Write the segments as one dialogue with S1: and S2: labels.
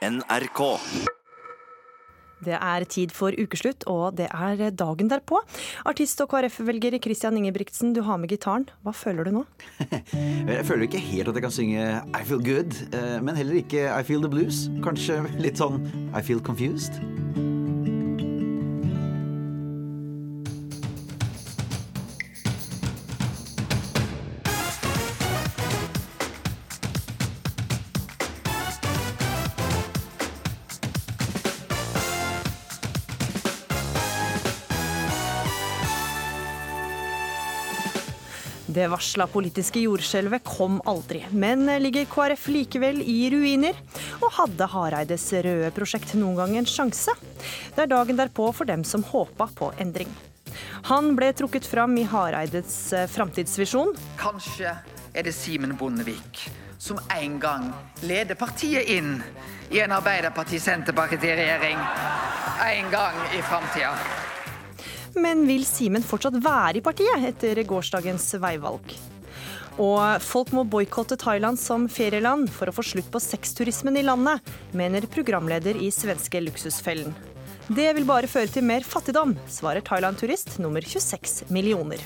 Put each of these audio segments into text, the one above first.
S1: NRK.
S2: Det er tid for ukeslutt, og det er dagen derpå. Artist og KrF-velger Christian Ingebrigtsen, du har med gitaren. Hva føler du nå?
S3: Jeg føler ikke helt at jeg kan synge I Feel Good, eh, men heller ikke I Feel The Blues. Kanskje litt sånn I Feel Confused.
S2: Det varsla politiske jordskjelvet kom aldri, men ligger KrF likevel i ruiner? Og hadde Hareides røde prosjekt noen gang en sjanse? Det er dagen derpå for dem som håpa på endring. Han ble trukket fram i Hareides eh, framtidsvisjon.
S4: Kanskje er det Simen Bondevik som en gang leder partiet inn i en Arbeiderparti-Senterparti-regjering. En gang i framtida.
S2: Men vil Simen fortsatt være i partiet etter gårsdagens veivalg? Og folk må boikotte Thailand som ferieland for å få slutt på sexturismen i landet, mener programleder i svenske Luksusfellen. Det vil bare føre til mer fattigdom, svarer Thailand-turist nummer 26 millioner.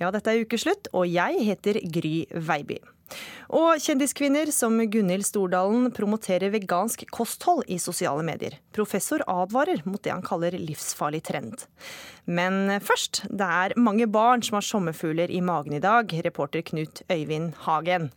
S2: Ja, dette er ukeslutt, og jeg heter Gry Veiby. Og kjendiskvinner som Gunhild Stordalen promoterer vegansk kosthold i sosiale medier. Professor advarer mot det han kaller livsfarlig trend. Men først, det er mange barn som har sommerfugler i magen i dag, reporter Knut Øyvind Hagen.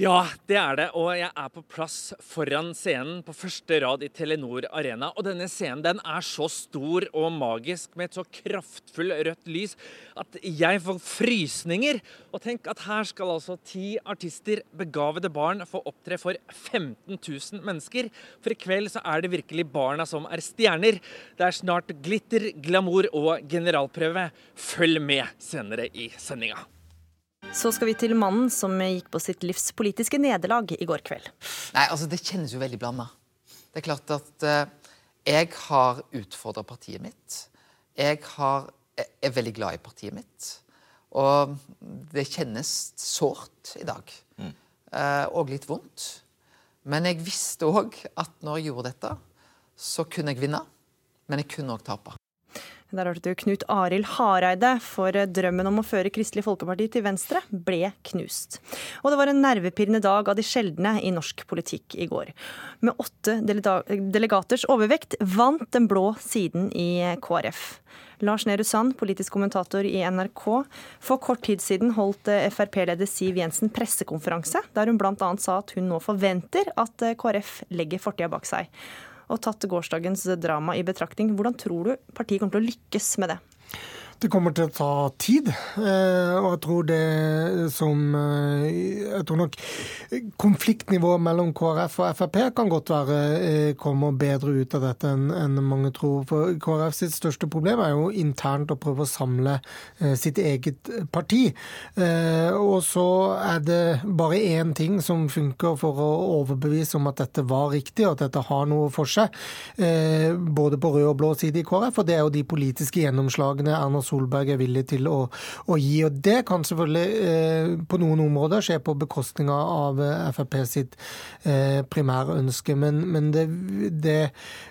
S5: Ja, det er det. Og jeg er på plass foran scenen på første rad i Telenor Arena. Og denne scenen den er så stor og magisk med et så kraftfull rødt lys at jeg får frysninger. Og tenk at her skal altså ti artister, begavede barn, få opptre for 15 000 mennesker. For i kveld så er det virkelig barna som er stjerner. Det er snart glitter, glamour og generalprøve. Følg med senere i sendinga.
S2: Så skal vi til mannen som gikk på sitt livs politiske nederlag i går kveld.
S4: Nei, altså Det kjennes jo veldig blanda. Det er klart at eh, jeg har utfordra partiet mitt. Jeg har, er veldig glad i partiet mitt. Og det kjennes sårt i dag. Eh, og litt vondt. Men jeg visste òg at når jeg gjorde dette, så kunne jeg vinne. Men jeg kunne òg tape.
S2: Der hørte du Knut Arild Hareide, for drømmen om å føre Kristelig Folkeparti til Venstre ble knust. Og det var en nervepirrende dag av de sjeldne i norsk politikk i går. Med åtte delegaters overvekt vant den blå siden i KrF. Lars Nehru Sand, politisk kommentator i NRK. For kort tid siden holdt Frp-leder Siv Jensen pressekonferanse, der hun bl.a. sa at hun nå forventer at KrF legger fortida bak seg og tatt gårsdagens drama i betraktning, hvordan tror du partiet kommer til å lykkes med det?
S6: Det kommer til å ta tid. Eh, og jeg tror det som eh, Jeg tror nok konfliktnivået mellom KrF og Frp kan godt være eh, kommer bedre ut av dette enn mange tror. For KrF sitt største problem er jo internt å prøve å samle sitt eget parti. Og så er det bare én ting som funker for å overbevise om at dette var riktig, og at dette har noe for seg. Både på rød og blå side i KrF, og det er jo de politiske gjennomslagene Erna Solberg er villig til å, å gi. Og Det kan selvfølgelig eh, på noen områder skje på bekostning av eh, Frp sitt eh, primære ønske. Men, men det, det,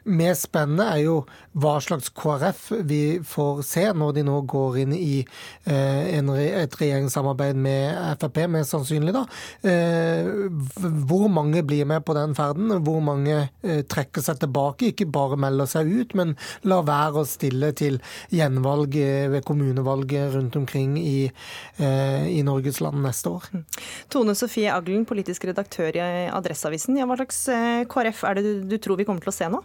S6: mest spennende er jo hva slags KrF vi får se når de nå går inn i eh, en, et regjeringssamarbeid med Frp, mest sannsynlig. da. Eh, hvor mange blir med på den ferden? Hvor mange trekker seg tilbake? Ikke bare melder seg ut, men lar være å stille til gjenvalg ved kommunevalget rundt omkring i, eh, i Norges land neste år.
S2: Tone Sofie Aglen, politisk redaktør i Adresseavisen. Ja, hva slags eh, KrF er det du, du tror vi kommer til å se nå?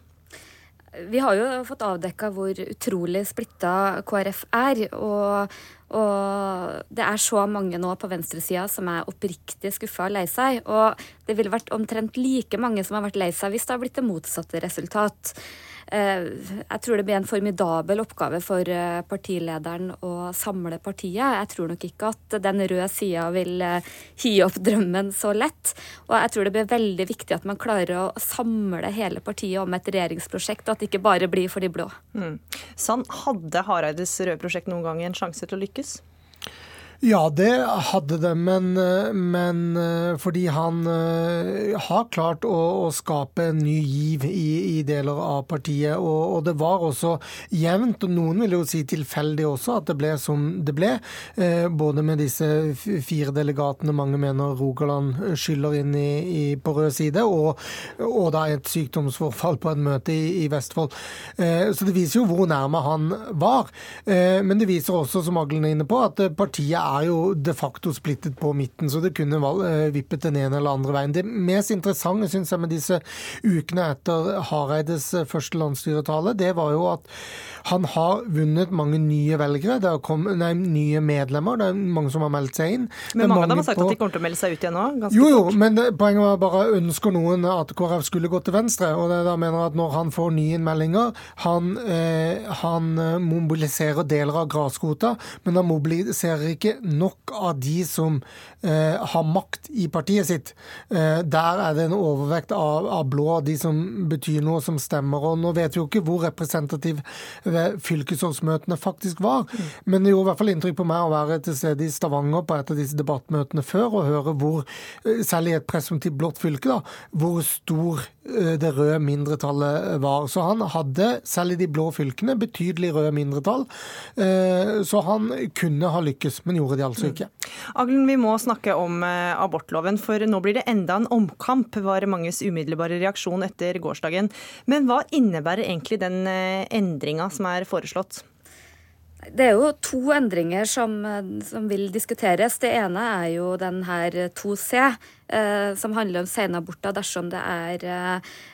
S7: Vi har jo fått avdekka hvor utrolig splitta KrF er. Og, og, det er så mange nå på venstresida som er oppriktig skuffa og lei seg. Og det ville vært omtrent like mange som har vært lei seg hvis det har blitt det motsatte resultat. Eh, jeg tror det blir en formidabel oppgave for eh, partilederen å samle partiet. Jeg tror nok ikke at den røde sida vil gi opp drømmen så lett. Og jeg tror det blir veldig viktig at man klarer å samle hele partiet om et regjeringsprosjekt, og at det ikke bare blir for de blå.
S2: Mm. Sann, hadde Hareides røde prosjekt noen gang en sjanse til å lykkes?
S6: Ja, det hadde det, men, men fordi han har klart å, å, skape en ny giv i, i deler av partiet. Og, og, det var også jevnt, og noen vil jo si tilfeldig også, at det ble som det ble. Både med disse fire delegatene mange mener Rogaland skylder inn i, i, på rød side, og, og da et sykdomsforfall på et møte i, i Vestfold. Så det viser jo hvor nærme han var. Men det viser også, som Aglen er inne på, at partiet er jo de facto splittet på midten, så det kunne eh, vippet den ene eller andre veien. Det mest interessante synes jeg med disse ukene etter Hareides eh, første landsstyretale, det var jo at han har vunnet mange nye velgere. Det har kommet, nei, nye medlemmer. Det er mange som har meldt seg inn.
S2: Men mange, mange av dem har sagt på... at de kommer til å melde seg ut igjen nå?
S6: Jo, jo, fort. men poenget var bare ønsker noen at KrF skulle gå til venstre. Og det da mener at når han får nye innmeldinger Han, eh, han mobiliserer deler av grasrota, men han mobiliserer ikke nok av de som eh, har makt i partiet sitt. Eh, der er det en overvekt av, av, blå, de som betyr noe, som stemmer. Og nå vet vi jo ikke hvor representativ fylkesårsmøtene faktisk var, mm. men det gjorde i hvert fall inntrykk på meg å være til stede i Stavanger på et av disse debattmøtene før, og høre hvor, særlig selv i et presumptivt blått fylke, da, hvor stor eh, det røde mindretallet var. Så han hadde, selv i de blå fylkene, betydelig røde mindretall. Eh, så han kunne ha lykkes, men gjorde de altså ikke.
S2: Aglen, vi må snakke om eh, abortloven, for nå blir det enda en omkamp, var manges umiddelbare reaksjon etter gårsdagen. Men hva innebærer egentlig den eh, endringa som er foreslått?
S7: Det er jo to endringer som, som, vil diskuteres. Det ene er jo den her 2C, eh, som handler om senaborter dersom det er eh, Eh,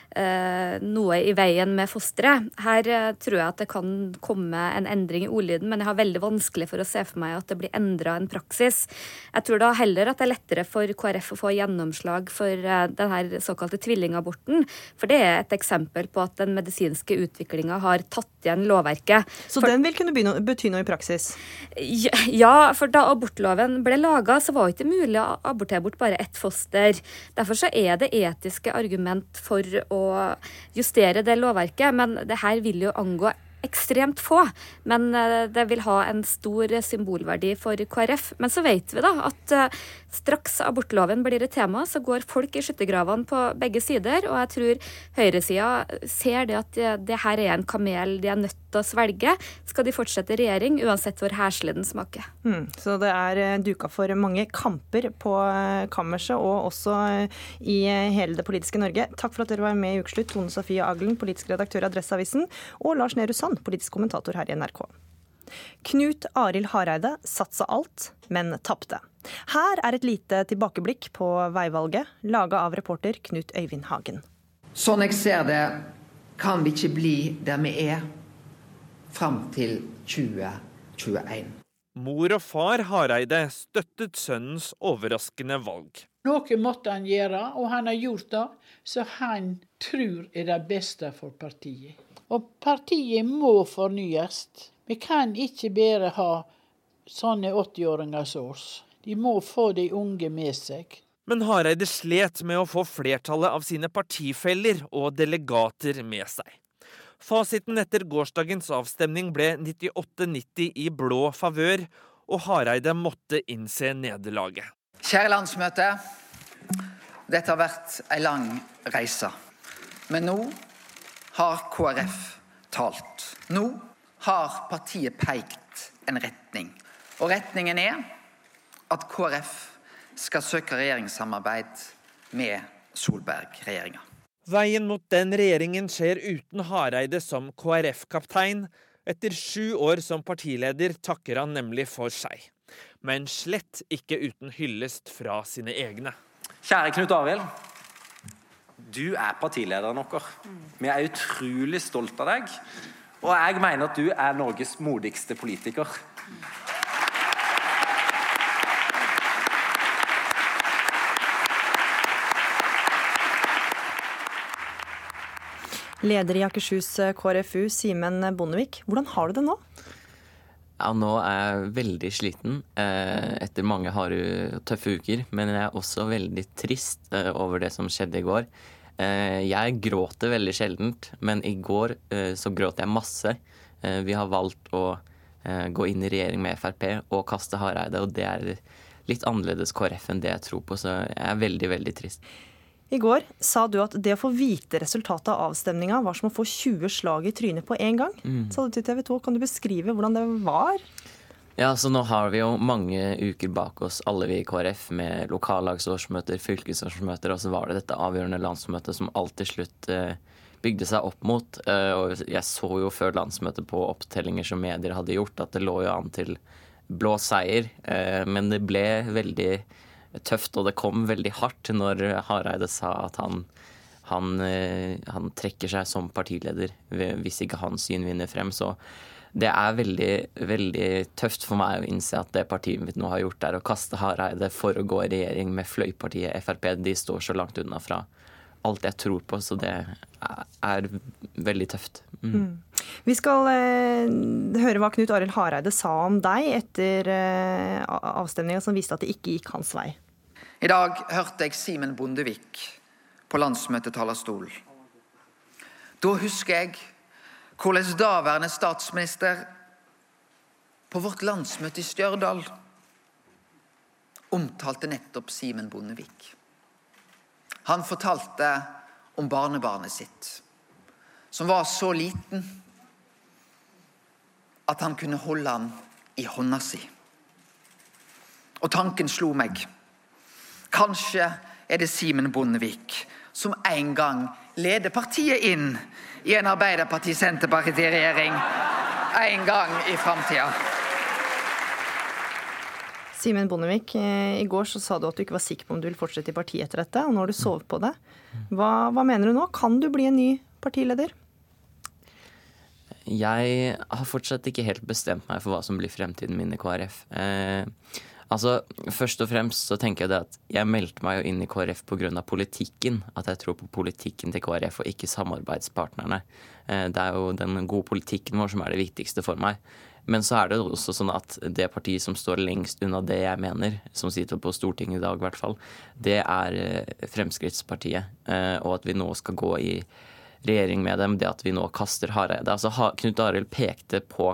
S7: noe i veien med fosteret. Her eh, tror jeg at det kan komme en endring i ordlyden, men jeg har veldig vanskelig for å se for meg at det blir endra en praksis. Jeg tror da heller at det er lettere for KrF å få gjennomslag for uh, den såkalte tvillingaborten. For det er et eksempel på at den medisinske utviklinga har tatt igjen lovverket.
S2: Så
S7: for,
S2: den vil kunne begynne, bety noe i praksis?
S7: Ja, for da abortloven ble laga, så var det ikke mulig å abortere bort bare ett foster. Derfor så er det etiske argument for å justere det lovverket, men det her vil jo angå ekstremt få. Men eh, det vil ha en stor symbolverdi for KrF. Men så vet vi da at eh, straks abortloven blir et tema, så går folk i skyttergravene på begge sider. Og jeg tror høyresida ser det at det, her er en kamel de er nødt til å svelge. Skal de fortsette regjering, uansett hvor heslig den smaker.
S2: Mm, så det er eh, duka for mange kamper på kammerset, og også i hele det politiske Norge. Takk for at dere var med i Ukeslutt, Tone Sofie Aglen, politisk redaktør i Adresseavisen, og Lars Nehru Sand Sand, politisk kommentator her i NRK. Knut Arild Hareide satsa alt, men tapte. Her er et lite tilbakeblikk på veivalget, laga av reporter Knut Øyvind Hagen.
S1: Sånn jeg ser det, kan vi ikke bli der vi er fram til 2021.
S5: Mor og far Hareide støttet sønnens overraskende valg.
S8: Noe måtte han gjøre, og han har gjort det, så han tror er det beste for partiet. Og partiet må fornyes. Vi kan ikke bare ha sånne 80-åringer som oss. De må få de unge med seg.
S5: Men Hareide slet med å få flertallet av sine partifeller og delegater med seg. Fasiten etter gårsdagens avstemning ble 98-90 i blå favør, og Hareide måtte innse nederlaget.
S1: Kjære landsmøte. Dette har vært ei lang reise. Men nå har KrF talt. Nå har partiet pekt en retning. Og retningen er at KrF skal søke regjeringssamarbeid med Solberg-regjeringa.
S5: Veien mot den regjeringen skjer uten Hareide som KrF-kaptein. Etter sju år som partileder takker han nemlig for seg. Men slett ikke uten hyllest fra sine egne.
S9: Kjære Knut Arild. Du er partilederen vår. Vi er utrolig stolt av deg. Og jeg mener at du er Norges modigste politiker.
S2: Leder i Akershus KrFU, Simen Bondevik. Hvordan har du det nå?
S10: Ja, nå er jeg veldig sliten eh, etter mange harde, tøffe uker. Men jeg er også veldig trist eh, over det som skjedde i går. Eh, jeg gråter veldig sjeldent, men i går eh, så gråt jeg masse. Eh, vi har valgt å eh, gå inn i regjering med Frp og kaste Hareide. Og det er litt annerledes KrF enn det jeg tror på, så jeg er veldig, veldig trist.
S2: I går sa du at det å få vite resultatet av avstemninga var som å få 20 slag i trynet på en gang.
S10: Mm.
S2: Sa du til TV 2. Kan du beskrive hvordan det var?
S10: Ja, så Nå har vi jo mange uker bak oss, alle vi i KrF, med lokallagsårsmøter, fylkesårsmøter, og så var det dette avgjørende landsmøtet som alt til slutt eh, bygde seg opp mot. Eh, og jeg så jo før landsmøtet på opptellinger som medier hadde gjort, at det lå jo an til blå seier, eh, men det ble veldig tøft, og det kom veldig hardt når Hareide sa at han, han, eh, han trekker seg som partileder hvis ikke hans syn vinner frem. Så det er veldig, veldig tøft for meg å innse at det partiet mitt nå har gjort, er å kaste Hareide for å gå i regjering med fløypartiet Frp. De står så langt unna fra alt jeg tror på, så det er veldig tøft. Mm.
S2: Mm. Vi skal eh, høre hva Knut Arild Hareide sa om deg etter eh, avstemninga som viste at det ikke gikk hans vei.
S1: I dag hørte jeg Simen Bondevik på landsmøtetalerstolen. Da husker jeg hvordan daværende statsminister på vårt landsmøte i Stjørdal omtalte nettopp Simen Bondevik. Han fortalte om barnebarnet sitt, som var så liten at han kunne holde han i hånda si. Og tanken slo meg. Kanskje er det Simen Bondevik som en gang leder partiet inn i en Arbeiderparti-Senterparti-regjering en gang i framtida.
S2: Simen Bondevik, eh, i går så sa du at du ikke var sikker på om du vil fortsette i partiet etter dette, og nå har du sovet på det. Hva, hva mener du nå? Kan du bli en ny partileder?
S10: Jeg har fortsatt ikke helt bestemt meg for hva som blir fremtiden min i KrF. Eh, Altså, Først og fremst så tenker jeg det at jeg meldte meg jo inn i KrF pga. politikken. At jeg tror på politikken til KrF og ikke samarbeidspartnerne. Eh, det er jo den gode politikken vår som er det viktigste for meg. Men så er det også sånn at det partiet som står lengst unna det jeg mener, som sitter på Stortinget i dag i hvert fall, det er eh, Fremskrittspartiet. Eh, og at vi nå skal gå i regjering med dem, det at vi nå kaster Hareide. Altså, Knut Arild pekte på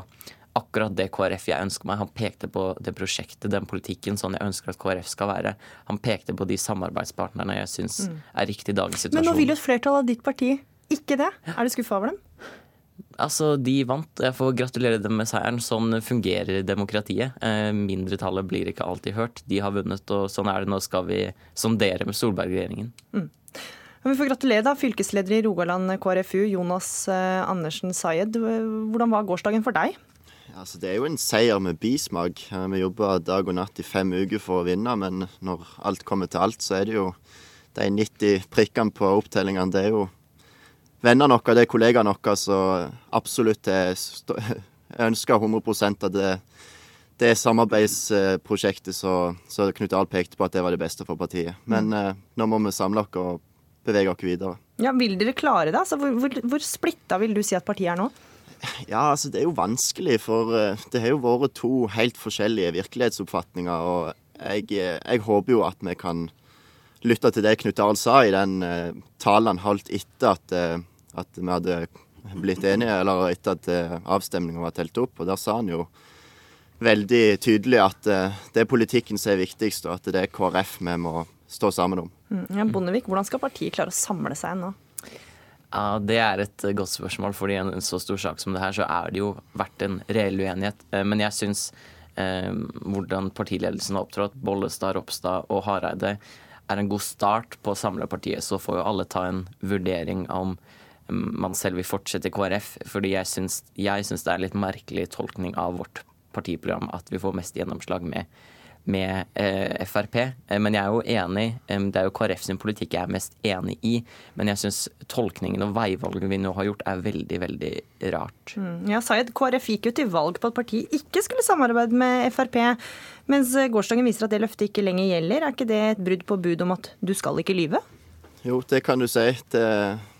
S10: akkurat det KrF jeg ønsker meg. Han pekte på det prosjektet, den politikken, sånn jeg ønsker at KrF skal være. Han pekte på de samarbeidspartnerne jeg syns mm. er riktig i dagens situasjon.
S2: Men nå vil jo et flertall av ditt parti ikke det. Er du skuffa over dem?
S10: Altså, De vant. Jeg får gratulere dem med seieren. Sånn fungerer demokratiet. Eh, mindretallet blir ikke alltid hørt. De har vunnet, og sånn er det. Nå skal vi sondere med Solberg-regjeringen. Mm.
S2: Vi får gratulere da, fylkesleder i Rogaland KrFU, Jonas eh, Andersen Sayed. Hvordan var gårsdagen for deg?
S11: Altså, det er jo en seier med bismak. Vi jobber dag og natt i fem uker for å vinne, men når alt kommer til alt, så er det jo de 90 prikkene på opptellingene. Det er jo vennene våre, det er kollegaene våre, så absolutt jeg ønsker 100 at det, det samarbeidsprosjektet så, så Knut Dahl pekte på at det var det beste for partiet. Men mm. eh, nå må vi samle oss og bevege oss videre.
S2: Ja, Vil dere klare det? Altså, hvor, hvor, hvor splitta vil du si at partiet er nå?
S11: Ja, altså det er jo vanskelig, for eh, det har jo vært to helt forskjellige virkelighetsoppfatninger. Og jeg, eh, jeg håper jo at vi kan lytte til det Knut Arild sa i den uh, talen han holdt etter at, uh, at, vi hadde blitt enige, eller etter at uh, avstemninga var telt opp. Og der sa han jo veldig tydelig at uh, det er politikken som er viktigst, og at det er KrF vi må stå sammen om.
S2: Mm, ja, Bondevik, hvordan skal partiet klare å samle seg nå?
S10: Ja, Det er et eh, godt spørsmål. fordi i en så stor sak som det her, så er det jo vært en reell uenighet. Eh, men jeg syns eh, hvordan partiledelsen har opptrådt, Bollestad, Ropstad og Hareide, er en god start på å samle partiet. Så får jo alle ta en vurdering om mm, man selv vil fortsette i KrF. Fordi jeg syns, det er litt merkelig tolkning av vårt partiprogram at vi får mest gjennomslag med med eh, Frp. Eh, men jeg er jo enig, det er jo KrF sin politikk jeg er mest enig i. Men jeg syns tolkningen og veivalget vi nå har gjort er veldig, veldig rart.
S2: Mm. Ja, Sayed, KrF gikk jo til valg på at partiet ikke skulle samarbeide med Frp. Mens gårsdagen viser at det løftet ikke lenger gjelder. Er ikke det et brudd på bud om at du skal ikke lyve?
S11: Jo, det kan du si. Det,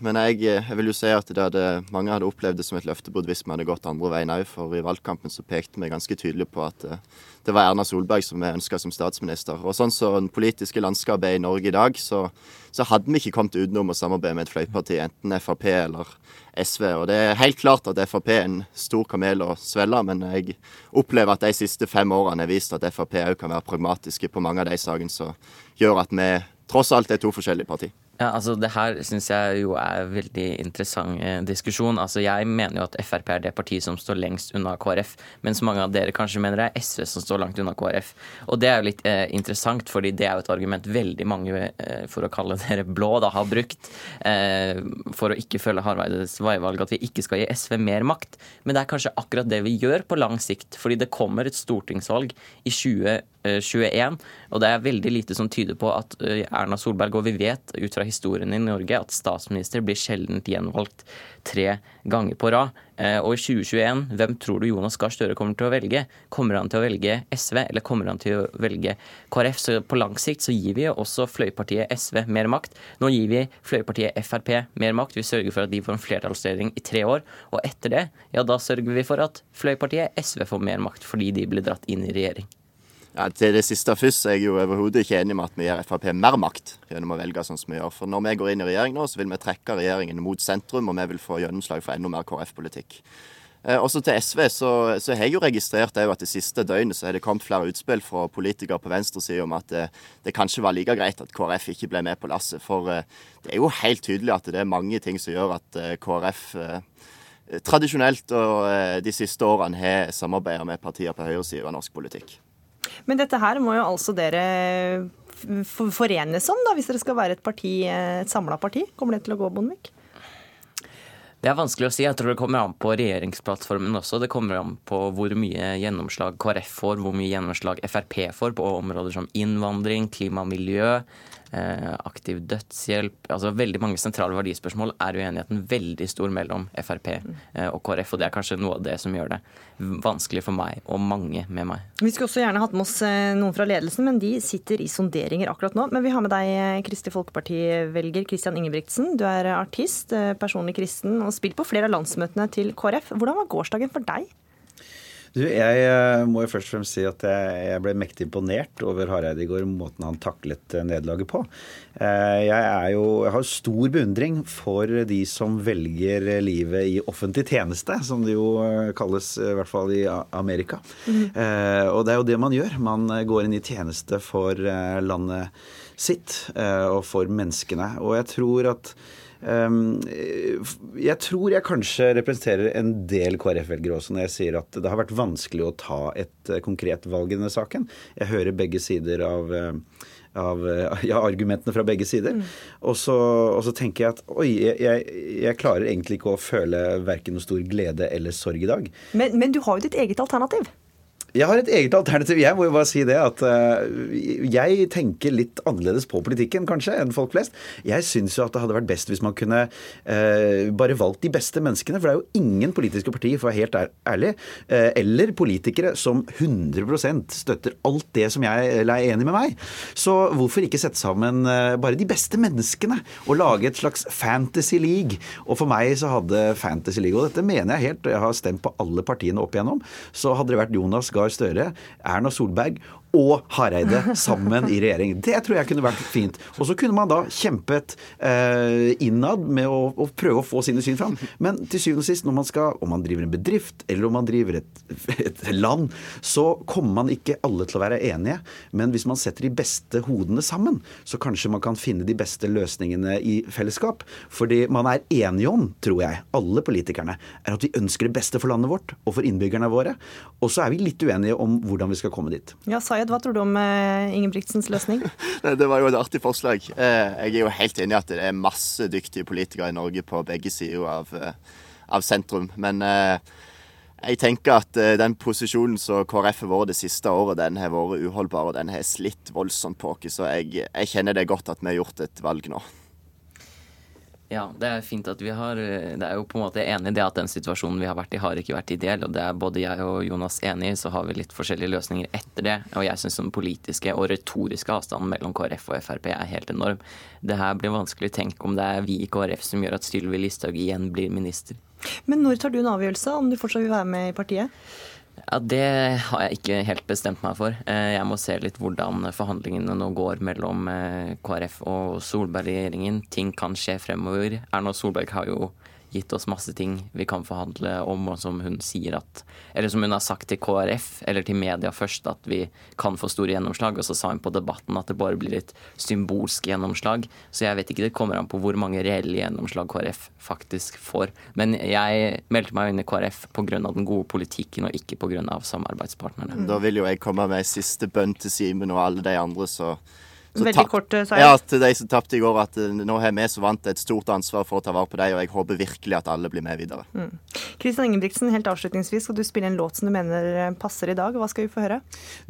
S11: men jeg, jeg, vil jo si at hadde, mange hadde opplevd det som et løftebrudd hvis vi hadde gått andre veien òg. For i valgkampen så pekte vi ganske tydelig på at eh, det var Erna Solberg som vi ønska som statsminister. Og sånn som så det politiske landskapet er i Norge i dag, så, så hadde vi ikke kommet utenom å samarbeide med et fløyparti, enten Frp eller SV. Og det er helt klart at Frp er en stor kamel å svelge, men jeg opplever at de siste fem årene har vist at Frp òg kan være pragmatiske på mange av de sakene som gjør at vi tross alt er to forskjellige partier.
S10: Ja, altså Det her syns jeg jo er en veldig interessant eh, diskusjon. Altså Jeg mener jo at Frp er det partiet som står lengst unna KrF, mens mange av dere kanskje mener det er SV som står langt unna KrF. Og det er jo litt eh, interessant, fordi det er jo et argument veldig mange, eh, for å kalle dere blå, da, har brukt eh, for å ikke følge Harveides veivalg, at vi ikke skal gi SV mer makt. Men det er kanskje akkurat det vi gjør på lang sikt, fordi det kommer et stortingsvalg i 2021 21. Og det er veldig lite som tyder på at eh, Erna Solberg, og vi vet ut fra historien i Norge, at statsminister blir sjelden gjenvalgt tre ganger på rad. Eh, og i 2021, hvem tror du Jonas Gahr Støre kommer til å velge? Kommer han til å velge SV, eller kommer han til å velge KrF? Så på lang sikt så gir vi også fløypartiet SV mer makt. Nå gir vi fløypartiet Frp mer makt. Vi sørger for at de får en flertallsregjering i tre år. Og etter det, ja da sørger vi for at fløypartiet SV får mer makt, fordi de blir dratt inn i regjering.
S11: Ja, Til det siste først så er jeg jo overhodet ikke enig med at vi gir Frp mer makt gjennom å velge sånn som vi gjør. For når vi går inn i regjering nå, så vil vi trekke regjeringen mot sentrum, og vi vil få gjennomslag for enda mer KrF-politikk. Eh, også til SV så, så har jeg jo registrert at det siste døgnet så har det kommet flere utspill fra politikere på venstresida om at det, det, kanskje var like greit at KrF ikke ble med på lasset. For eh, det er jo helt tydelig at det er mange ting som gjør at eh, KrF tradisjonelt og de siste årene har samarbeida med partier på høyresida av norsk politikk.
S2: Men dette her må jo altså dere forenes om, da, hvis dere skal være et parti, et samla parti? Kommer det til å gå, Bondevik?
S10: Det er vanskelig å si. Jeg tror det kommer an på regjeringsplattformen også. Det kommer an på hvor mye gjennomslag KrF får, hvor mye gjennomslag Frp får på områder som innvandring, klima og miljø. Eh, aktiv dødshjelp altså Veldig mange sentrale verdispørsmål er uenigheten veldig stor mellom Frp eh, og KrF. Og det er kanskje noe av det som gjør det vanskelig for meg og mange med meg.
S2: Vi skulle også gjerne hatt med oss eh, noen fra ledelsen, men de sitter i sonderinger akkurat nå. Men vi har med deg Kristelig Folkeparti-velger Christian Ingebrigtsen. Du er artist, personlig kristen og spilt på flere av landsmøtene til KrF. Hvordan var gårsdagen for deg?
S12: Du, jeg eh, må jo først og fremst si at jeg ble mektig imponert over Hareide i går, måten han taklet eh, nederlaget på. Eh, jeg, er jo, jeg har stor beundring for de som velger livet i offentlig tjeneste, som det jo kalles, i hvert fall i Amerika. Mm. Og det er jo det man gjør. Man går inn i tjeneste for landet sitt og for menneskene. Og jeg tror at jeg tror jeg kanskje representerer en del KrF-velgere også når jeg sier at det har vært vanskelig å ta et eh, konkret valg i denne saken. Jeg hører begge sider av eh, av eh, ja, argumentene fra begge sider. Mm. Og, så, og, så, tenker jeg at oi, jeg, jeg, klarer egentlig ikke å føle verken noe stor glede eller sorg i dag.
S2: Men, men du har jo ditt eget alternativ?
S12: Jeg har et eget alternativ. Jeg må jo bare si det at uh, jeg tenker litt annerledes på politikken kanskje enn folk flest. Jeg syns jo at det hadde vært best hvis man kunne uh, bare valgt de beste menneskene. For det er jo ingen politiske partier, for å være helt ærlig, uh, eller politikere som 100% støtter alt det som jeg er enig med meg. Så hvorfor ikke sette sammen bare de beste menneskene og lage et slags fantasy league? Og for meg så hadde Fantasy League, og dette mener jeg helt, og jeg har stemt på alle partiene opp igjennom, så hadde det vært Jonas Gahr Støre, Erna Solberg og Hareide sammen i regjering. Det tror jeg kunne vært fint. Og så kunne man da kjempet eh, innad med å, å, prøve å få sine syn fram. Men til syvende og sist, når man skal, om man driver en bedrift eller om man driver et, et, land, så kommer man ikke alle til å være enige. Men hvis man setter de beste hodene sammen, så kanskje man kan finne de beste løsningene i fellesskap. Fordi man er enige om, tror jeg, alle politikerne, er at vi ønsker det beste for landet vårt og for innbyggerne våre. Og så er vi litt uenige om hvordan vi skal komme dit.
S2: Ja, Sayed, hva tror du om uh, Ingebrigtsens løsning?
S11: det var jo et artig forslag. Eh, jeg er jo helt enig i at det er masse dyktige politikere i Norge på begge sider av, eh, av sentrum. Men jeg tenker at den posisjonen som KrF har vært det siste året, den har vært uholdbar, og den har slitt voldsomt på oss. Så jeg, jeg kjenner det godt at vi har gjort et valg nå.
S10: Ja, det er fint at vi har Det er jo på en måte enig i det at den situasjonen vi har vært i, har ikke vært ideell. Og det er både jeg og Jonas enig i, så har vi litt forskjellige løsninger etter det. Og jeg syns den politiske og retoriske avstanden mellom KrF og Frp er helt enorm. Det her blir vanskelig. Tenk om det er vi i KrF som gjør at Sylvi Listhaug igjen blir minister.
S2: Men når tar du en avgjørelse om du fortsatt vil være med i partiet?
S10: Ja, Det har jeg ikke helt bestemt meg for. Eh, jeg må se litt hvordan forhandlingene nå går mellom eh, KrF og Solberg-regjeringen. Ting kan skje fremover. Erna Solberg har jo gitt oss masse ting vi kan forhandle om, og som hun sier at Eller som hun har sagt til KrF, eller til media først, at vi kan få store gjennomslag. Og så sa hun på Debatten at det bare blir et symbolsk gjennomslag. Så jeg vet ikke, det kommer an på hvor mange reelle gjennomslag KrF faktisk får. Men jeg meldte meg inn i KrF pga. den gode politikken, og ikke pga. samarbeidspartnerne.
S11: Da vil jo jeg komme med ei siste bønn til Simen og alle de andre så
S2: Veldig kort, seier.
S11: Ja, til de som tapte i går, at eh, nå har vi som vant et stort ansvar for å ta vare på dem, og jeg håper virkelig at alle blir med videre.
S2: Kristian Ingebrigtsen, helt avslutningsvis, skal du spille en låt som du mener passer i dag. Hva skal vi få høre?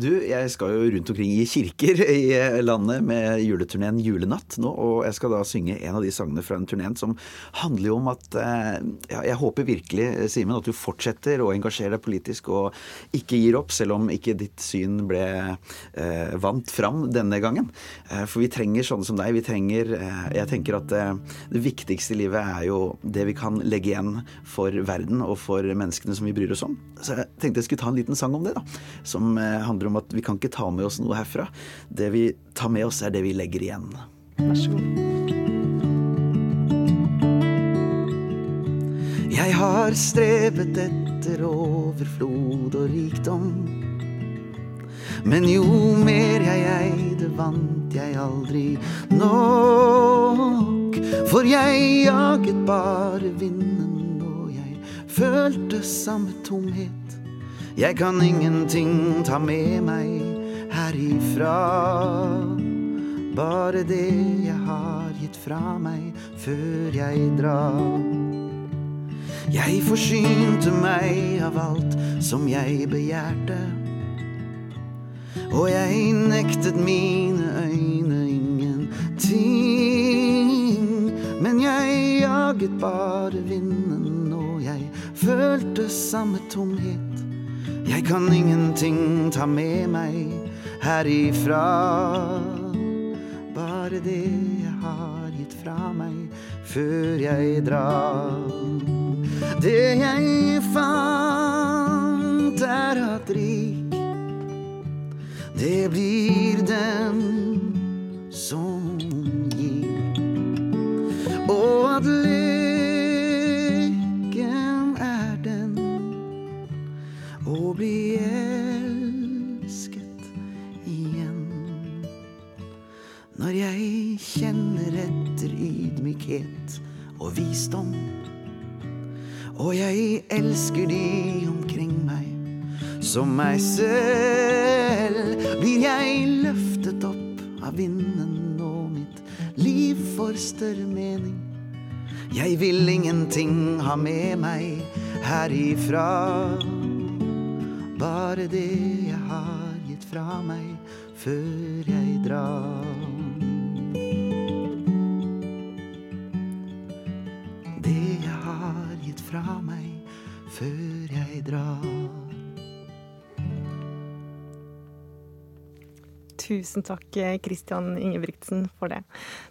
S12: Du, jeg skal jo rundt omkring i kirker i eh, landet med juleturneen Julenatt nå, og jeg skal da synge en av de sangene fra den turneen som handler jo om at eh, ja, Jeg håper virkelig, Simen, at du fortsetter å engasjere deg politisk og ikke gir opp, selv om ikke ditt syn ble eh, vant fram denne gangen. Eh, For vi trenger sånne som deg. Vi trenger eh, Jeg tenker at eh, det viktigste i livet er jo det vi kan legge igjen for verden og for menneskene som vi bryr oss om. Så jeg tenkte jeg skulle ta en liten sang om det, da. Som handler om at vi kan ikke ta med oss noe herfra. Det vi tar med oss, er det vi legger igjen.
S2: Vær så god.
S12: Jeg har strebet etter overflod og rikdom. Men jo mer jeg eide, vant jeg aldri nok. For jeg jaget bare vinden, og jeg følte samme tomhet. Jeg kan ingenting ta med meg herifra. Bare det jeg har gitt fra meg før jeg drar. Jeg forsynte meg av alt som jeg begjærte. Og jeg nektet mine øyne ingenting. Men jeg jaget bare vinden, og jeg følte samme tomhet. Jeg kan ingenting ta med meg herifra. Bare det jeg har gitt fra meg før jeg drar. Det jeg fant, er at rik, det blir den som gir. Og at lykken er den å bli elsket igjen. Når jeg kjenner etter ydmykhet og visdom. Og jeg elsker de omkring som meg selv. Blir jeg løftet opp av vinden, og mitt liv får større mening. Jeg vil ingenting ha med meg herifra. Bare det jeg har gitt fra meg før jeg drar. Det jeg har gitt fra meg før jeg drar.
S2: Tusen takk, Kristian Ingebrigtsen, for det.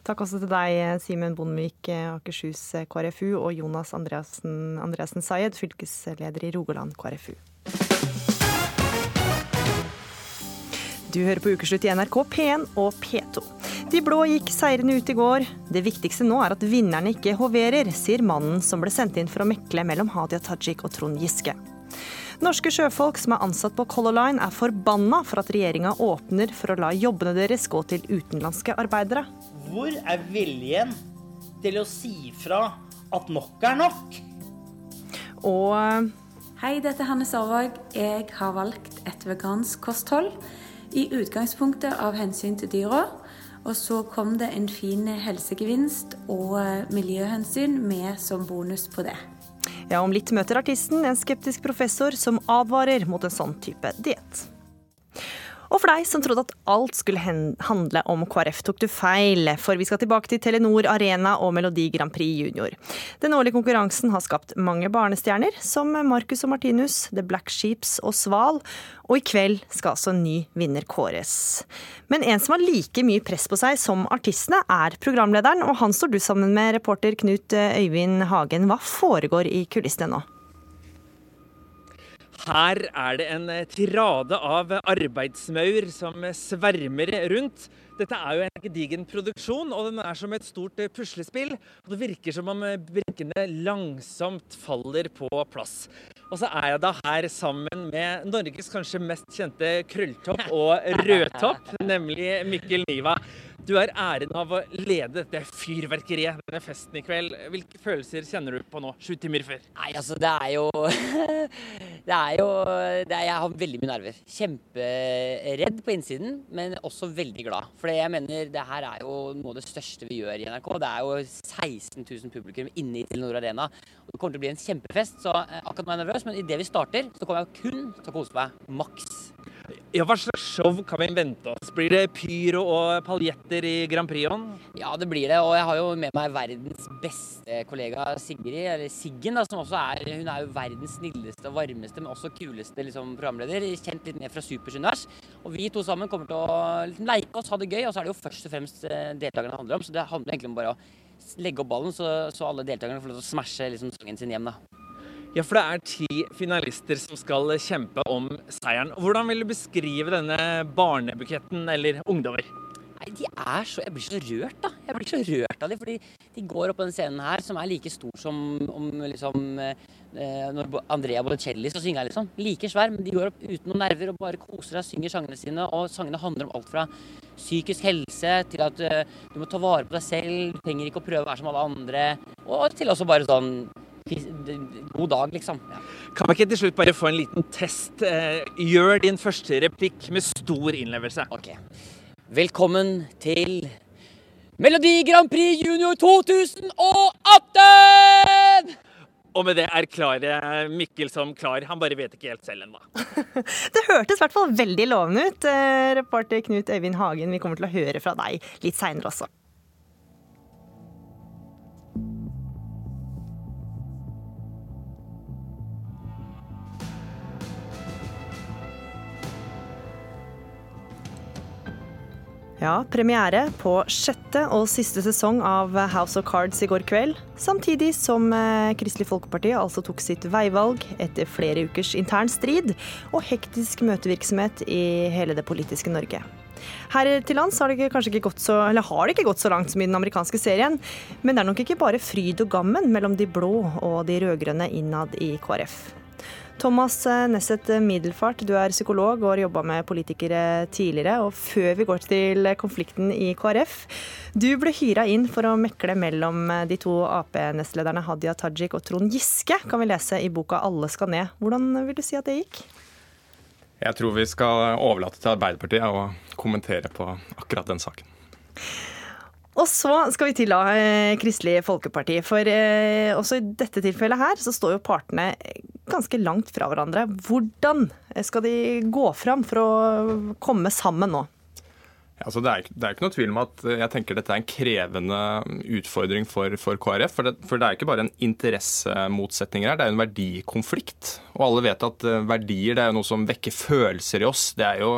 S2: Takk også til deg, Simen Bondevik, Akershus KrFU, og Jonas Andreassen, Andreassen Sayed, fylkesleder i Rogaland KrFU. Du hører på Ukeslutt i NRK P1 og P2. De blå gikk seirende ut i går. Det viktigste nå er at vinnerne ikke hoverer, sier mannen som ble sendt inn for å mekle mellom Hadia Tajik og Trond Giske. Norske sjøfolk som er ansatt på Color Line er forbanna for at regjeringa åpner for å la jobbene deres gå til utenlandske arbeidere.
S13: Hvor er viljen til å si fra at nok er nok?
S2: Og
S14: Hei, dette er Hanne Sarvåg. Jeg har valgt et vegansk kosthold. I utgangspunktet av hensyn til dyra. Og så kom det en fin helsegevinst og miljøhensyn med som bonus på det.
S2: Ja, om litt møter artisten en skeptisk professor som advarer mot en sånn type diett. Og for deg som trodde at alt skulle handle om KrF, tok du feil, for vi skal tilbake til Telenor Arena og Melodi Grand Prix Junior. Den årlige konkurransen har skapt mange barnestjerner, som Marcus og Martinus, The Black Sheeps og Sval, og i kveld skal altså en ny vinner kåres. Men en som har like mye press på seg som artistene, er programlederen, og han står du sammen med reporter Knut Øyvind Hagen. Hva foregår i kulissene nå?
S5: Her er det en eh, tirade av arbeidsmaur som svermer rundt. Dette er jo en gedigen produksjon, og den er som et stort eh, puslespill. Og det virker som om eh, brikkene langsomt faller på plass. Og så er jeg da her sammen med Norges kanskje mest kjente krølltopp og rødtopp, nemlig Mikkel Niva. Du er æren av å lede dette fyrverkeriet, denne festen i kveld. Hvilke følelser kjenner du på nå, sju timer før?
S15: Nei, altså, det er jo Det er jo det er, Jeg har veldig mye nerver. Kjemperedd på innsiden, men også veldig glad. For jeg mener, det her er jo noe av det største vi gjør i NRK. Det er jo 16 000 publikum inne i Telenor Arena. Og det kommer til å bli en kjempefest, så eh, akkurat nå er jeg nervøs, men idet vi starter, så kommer jeg kun til å kose meg maks.
S5: Ja, Hva slags show kan vi vente oss? Blir det pyro og paljetter i Grand Prix-en?
S15: Ja, det blir det. Og jeg har jo med meg verdens beste kollega Sigrid, eller Siggen, da, som også er Hun er jo verdens snilleste og varmeste, men også kuleste liksom, programleder. Kjent litt ned fra Supers univers. Og vi to sammen kommer til å liksom, leke oss, ha det gøy. Og så er det jo først og fremst eh, deltakerne det handler om. Så det handler egentlig om bare å legge opp ballen, så, så alle deltakerne får lov til å smashe liksom, sangen sin hjem, da.
S5: Ja, for det er ti finalister som skal kjempe om seieren. Hvordan vil du beskrive denne barnebuketten, eller ungdommer?
S15: Nei, de er så Jeg blir så rørt, da. Jeg blir så rørt av dem, fordi de går opp på den scenen her, som er like stor som om liksom eh, når Andrea Bocelli skal synge her, liksom. Like svær, men de går opp uten noen nerver og bare koser seg, synger sangene sine. Og sangene handler om alt fra psykisk helse til at uh, du må ta vare på deg selv, du trenger ikke å prøve å være som alle andre, og til også bare sånn God dag, liksom. Ja.
S5: Kan vi ikke til slutt bare få en liten test? Eh, gjør din første replikk med stor innlevelse.
S15: Ok. Velkommen til Melodi Grand Prix Junior 2018!
S5: Og med det erklærer Mikkel som klar. Han bare vet ikke helt selv ennå.
S2: det hørtes i hvert fall veldig lovende ut. Eh, reporter Knut Øyvind Hagen, vi kommer til å høre fra deg litt seinere også. Ja, premiere på sjette og siste sesong av House of Cards i går kveld. Samtidig som eh, Kristelig Folkeparti altså tok sitt veivalg etter flere ukers intern strid og hektisk møtevirksomhet i hele det politiske Norge. Her til lands har det, ikke gått så, eller har det ikke gått så langt som i den amerikanske serien, men det er nok ikke bare fryd og gammen mellom de blå og de rød-grønne innad i KrF. Thomas Nesset Middelfart, du er psykolog og har jobba med politikere tidligere. Og før vi går til konflikten i KrF. Du ble hyra inn for å mekle mellom de to Ap-nestlederne Hadia Tajik og Trond Giske, kan vi lese i boka 'Alle skal ned'. Hvordan vil du si at det gikk?
S16: Jeg tror vi skal overlate til Arbeiderpartiet å kommentere på akkurat den saken.
S2: Og så skal vi til da eh, Kristelig Folkeparti. For eh, også i dette tilfellet her så står jo partene ganske langt fra hverandre. Hvordan skal de gå fram for å komme sammen nå?
S16: Altså det, er, det, er, ikke noe tvil om at jeg tenker dette er en krevende utfordring for, for KrF. For det, for det, er ikke bare en interessemotsetning her, det er jo en verdikonflikt. Og alle vet at eh, verdier det er noe som vekker følelser i oss. Det er jo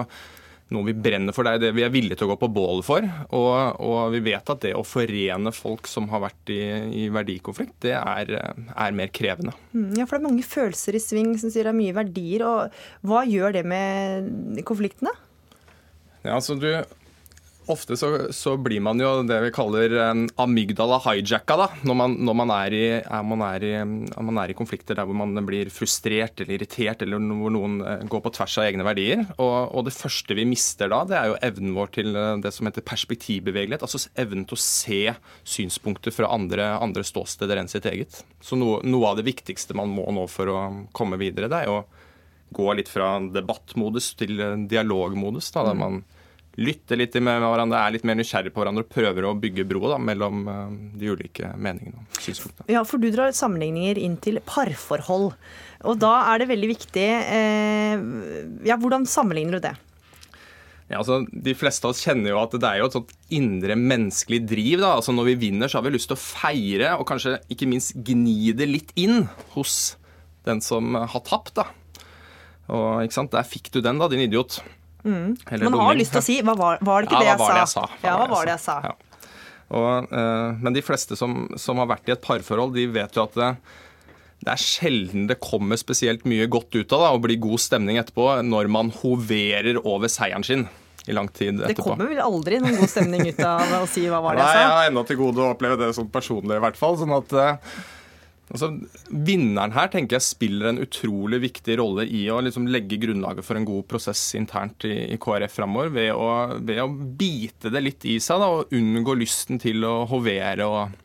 S16: noe vi brenner for. Det er det vi er villige til å gå på bålet for. Og, og, vi vet at det å forene folk som har vært i, i verdikonflikt, det er, er, mer krevende.
S2: Mm, ja, for det er mange følelser i sving som sier det er mye verdier. og Hva gjør det med konfliktene?
S16: Ja, altså du, Ofte så, så, blir man jo det vi kaller amygdala hijacka da, når man, når man, er i, er, man, er i, man, er i, konflikter der hvor man blir frustrert eller irritert, eller hvor noen eh, går på tvers av egne verdier. Og, og, det første vi mister da, det er jo evnen vår til eh, det som heter perspektivbevegelighet. Altså evnen til å se synspunkter fra andre, andre ståsteder enn sitt eget. Så noe, noe av det viktigste man må nå for å komme videre, det er jo å gå litt fra debattmodus til eh, dialogmodus. da, der mm. man lytter litt med hverandre, er litt mer nysgjerrig på hverandre og prøver å bygge bro da, mellom eh, de ulike meningene og synspunktene.
S2: Ja, for du drar sammenligninger inn til parforhold. Og da er det veldig viktig eh, Ja, hvordan sammenligner du det?
S16: Ja, altså, De fleste av oss kjenner jo at det er jo et sånt indre menneskelig driv. da, altså Når vi vinner, så har vi lyst til å feire og kanskje ikke minst gni det litt inn hos den som har tapt. da. Og ikke sant, Der fikk du den, da, din idiot.
S2: Mm. Man har lyst til å si hva var, var det ikke
S16: Ja,
S2: det,
S16: jeg det
S2: jeg
S16: sa?
S2: Ja, hva var det jeg sa?
S16: Ja. Og, uh, men de fleste som, som har vært i et parforhold, de vet jo at det, det er sjelden det kommer spesielt mye godt ut av det, og blir god stemning etterpå når man hoverer over seieren sin i lang tid
S2: Det kommer vel aldri noen god stemning ut av å si hva var det jeg sa'?
S16: Nei, jeg har ennå til gode å oppleve det sånn personlig, i hvert fall. Sånn at eh, altså, Vinneren her tenker jeg spiller en utrolig viktig rolle i å liksom legge grunnlaget for en god prosess internt i, i KrF framover, ved, ved å bite det litt i seg da, og unngå lysten til å hovere og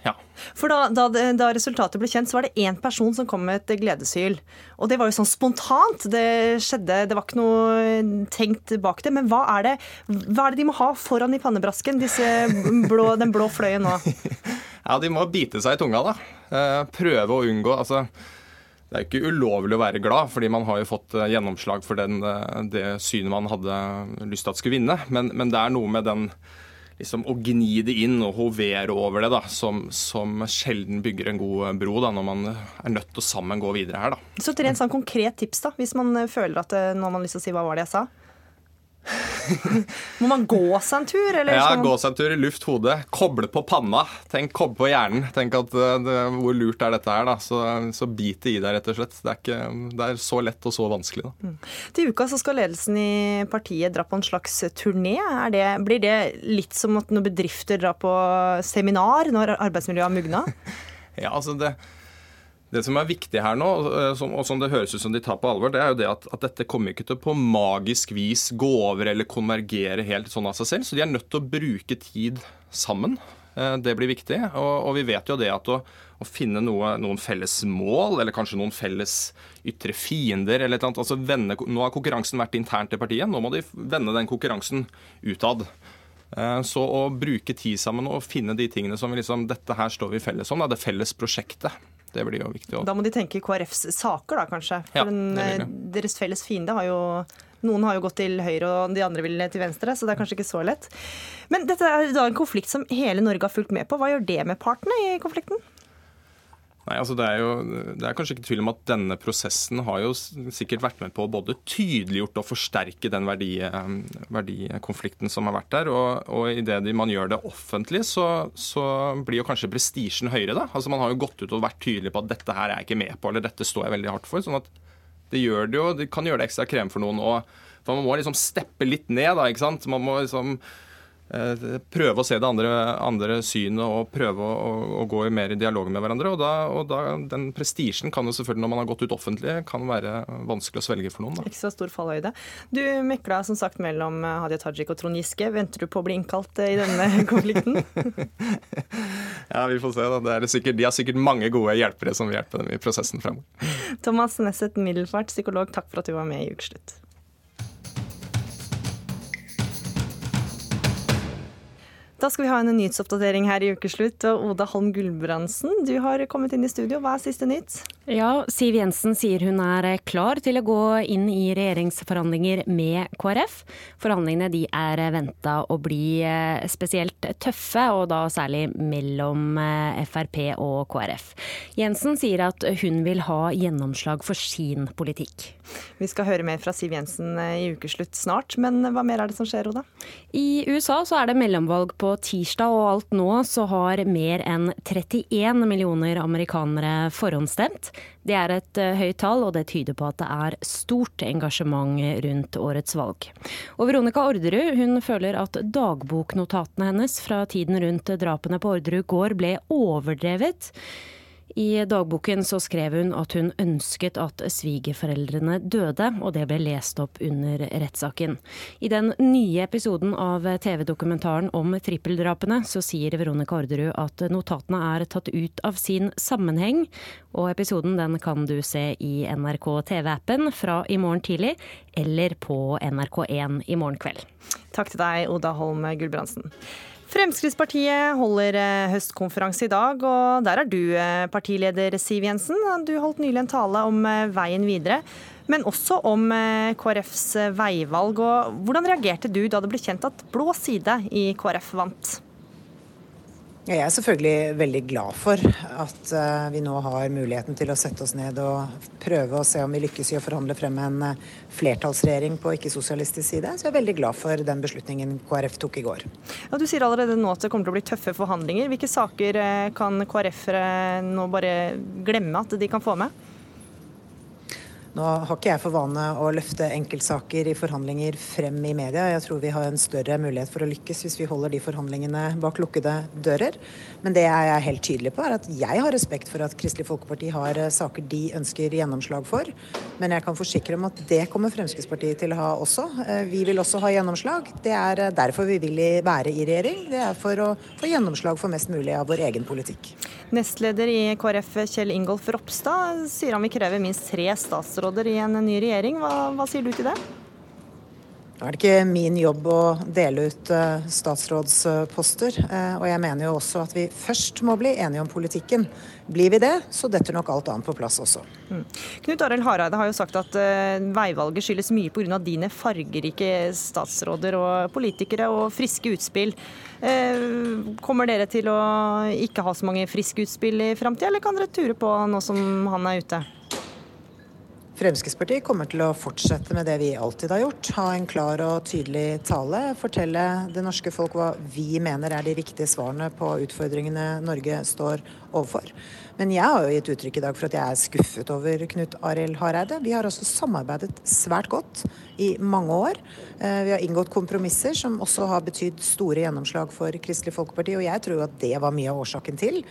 S16: ja.
S2: For da, da, da resultatet ble kjent, så var det én person som kom med et gledeshyl. Og det var jo sånn spontant. Det skjedde, det var ikke noe tenkt bak det. Men hva er det, hva er det de må ha foran i pannebrasken, disse blå, den blå fløyen nå?
S16: Ja, de må bite seg i tunga, da. Eh, Prøve å unngå altså, Det er ikke ulovlig å være glad, fordi man har jo fått eh, gjennomslag for den, eh, det synet man hadde lyst til at skulle vinne. Men, men det er noe med den liksom å gni det inn og hovere over det, da, som, som sjelden bygger en god bro da, når man er nødt til å sammen gå videre her. da.
S2: Så til en sånn konkret tips, da, hvis man føler at nå har man lyst til å si hva var det jeg sa? Må man gå seg en tur, eller?
S16: Ja,
S2: man-
S16: Gå seg en tur, luft hodet, koble på panna. Tenk, Koble på hjernen. Tenk at eh, det, Hvor lurt er dette her, da? Så, så bit det i deg, rett og slett. Det er, ikke, det er så lett og så vanskelig, da.
S2: Til uka så skal ledelsen i partiet dra på en slags turné. Det, blir det litt som at når bedrifter drar på seminar når arbeidsmiljøet har mugna?
S16: Ja, altså det, det som er viktig her nå, eh, og som det høres ut som de tar på alvor, det er jo det at, at dette kommer ikke til å på magisk vis gå over eller konvergere helt sånn av seg selv. Så de er nødt til å bruke tid sammen. Eh, Det blir viktig. Og, og vi vet jo det at å, å finne noe, noen felles mål, eller kanskje noen felles ytre fiender, eller et eller annet, altså vende, Nå har konkurransen vært internt i partiet, nå må de vende den konkurransen utad. Eh, Så å bruke tid sammen og finne de tingene som vi liksom, dette her står vi felles om, da, det felles prosjektet, det blir jo viktig. også.
S2: Da må de tenke KrFs saker, da kanskje. For
S16: Ja,
S2: den, eh, deres felles fiende har jo noen har jo gått til høyre, og de andre vil til venstre, så det er kanskje ikke så lett. Men dette er da en konflikt som hele Norge har fulgt med på. Hva gjør det med partene i konflikten?
S16: Nei, altså det, er jo, det er kanskje ikke tvil om at denne prosessen har jo sikkert vært med på å både tydeliggjort og forsterke den verdi, verdikonflikten som har vært der. Og, og idet man gjør det offentlig, så, så blir jo kanskje prestisjen høyere. da. Altså Man har jo gått ut og vært tydelig på at dette her er jeg ikke med på, eller dette står jeg veldig hardt for. sånn at det, gjør det, jo, det kan gjøre det ekstra krem for noen. Og, for Man må liksom steppe litt ned. da, ikke sant? Man må liksom prøve å se det andre, andre synet og prøve å, å, å gå i mer i dialog med hverandre. Og, da, og da, Den prestisjen kan jo selvfølgelig, når man har gått ut offentlig, kan være vanskelig å svelge for noen. da.
S2: så stor fallhøyde. Du mekla som sagt mellom eh, Hadia Tajik og Trond Giske. Venter du på å bli innkalt eh, i denne konflikten?
S16: Ja, vi får se da. Det er sikkert, de har sikkert mange gode hjelpere som vil hjelpe dem i prosessen fremover.
S2: Thomas Nesset Middelfart, psykolog, takk for at du var med i Ukeslutt. Da skal vi ha en nyhetsoppdatering her i Ukeslutt. Oda Holm Gulbrandsen, du har kommet inn i studio. Hva er siste nytt?
S17: Ja, Siv Jensen sier hun er klar til å gå inn i regjeringsforhandlinger med KrF. Forhandlingene de er venta å bli eh, spesielt tøffe, og da særlig mellom eh, Frp og KrF. Jensen sier at hun vil ha gjennomslag for sin politikk.
S2: Vi skal høre mer fra Siv Jensen eh, i Ukeslutt snart, men hva mer er det som skjer, Oda?
S17: I USA så er det mellomvalg på tirsdag, og alt nå så har mer enn 31 millioner amerikanere forhåndsstemt. Det er et eh, høyt tall, og det tyder på at det er stort engasjement rundt årets valg. Og Veronica Orderud hun føler at dagboknotatene hennes fra tiden rundt drapene på Orderud gård ble overdrevet. I dagboken så skrev hun at hun ønsket at svigerforeldrene døde, og det ble lest opp under rettssaken. I den nye episoden av TV-dokumentaren om trippeldrapene så sier Veronica Orderud at notatene er tatt ut av sin sammenheng, og episoden den kan du se i NRK TV-appen fra i morgen tidlig, eller på NRK1 i morgen kveld.
S2: Takk til deg, Oda Holm Gulbrandsen. Fremskrittspartiet holder eh, høstkonferanse i dag, og der er du eh, partileder, Siv Jensen. Du holdt nylig en tale om eh, veien videre. men også om KrFs veivalg. Og hvordan reagerte du da det ble kjent at blå side i KrF vant?
S18: Jeg er selvfølgelig veldig glad for at eh, vi nå har muligheten til å sette oss ned og prøve å se om vi lykkes i å forhandle frem en eh, flertallsregjering på ikke-sosialistisk side. Så jeg er veldig glad for den beslutningen KrF tok i går.
S2: Ja, du sier allerede nå at det kommer til å bli tøffe forhandlinger. Hvilke saker eh, kan KrF nå bare glemme at de kan få med?
S18: Nå har ikke jeg for vane å løfte enkeltsaker i forhandlinger frem i media. Jeg tror vi har en større mulighet for å lykkes hvis vi holder de forhandlingene bak lukkede dører. Men det jeg er helt tydelig på, er at jeg har respekt for at Kristelig Folkeparti har eh, saker de ønsker gjennomslag for. Men jeg kan forsikre om at det kommer Fremskrittspartiet til å ha også. Eh, vi vil også ha gjennomslag. Det er eh, derfor vi vil være i regjering. Det er for å få gjennomslag for mest mulig av vår egen politikk.
S2: Nestleder i KrF Kjell Ingolf Ropstad sier han vil kreve minst tre statsråder statsråder i en ny regjering. Hva, hva sier du til det?
S18: Nå er det ikke min jobb å dele ut uh, statsrådsposter. Uh, og jeg mener jo også at vi først må bli enige om politikken. Blir vi det, så detter nok alt annet på plass også.
S2: Mm. Knut Arild Hareide har jo sagt at uh, veivalget skyldes mye pga. dine fargerike statsråder og politikere og friske utspill. kommer dere til å ikke ha så mange friske utspill i framtida, eller kan dere ture på nå som han er ute?
S18: Fremskrittspartiet kommer til å fortsette med det vi alltid har gjort. Ha en klar og tydelig tale. Fortelle det norske folk hva vi mener er de riktige svarene på utfordringene Norge står overfor. Men jeg har jo gitt uttrykk i dag for at jeg er skuffet over Knut Arild Hareide. Vi har også samarbeidet svært godt i mange år. Eh, vi har inngått kompromisser som også har betydd store gjennomslag for Kristelig Folkeparti. Og jeg tror at det var mye av årsaken til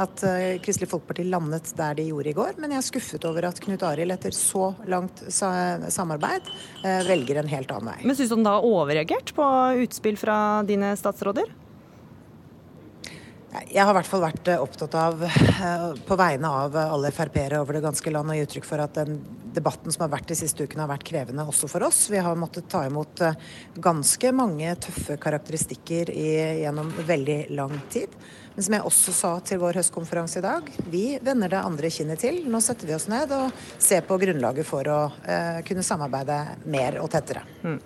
S18: at eh, Kristelig Folkeparti landet der de gjorde i går. Men jeg er skuffet over at Knut Arild etter så langt samarbeid eh, velger en helt annen vei.
S2: Men syns du han da overreagert på utspill fra dine statsråder?
S18: Jeg har i hvert fall vært eh, opptatt av, eh, på vegne av alle Frp-ere over det ganske land, å gi uttrykk for at den debatten som har vært de siste ukene, har vært krevende også for oss. Vi har måttet ta imot eh, ganske mange tøffe karakteristikker i, gjennom veldig lang tid. Men som jeg også sa til vår høstkonferanse i dag, vi vender det andre kinnet til. Nå setter vi oss ned og ser på grunnlaget for å eh, kunne samarbeide mer og tettere. Mm.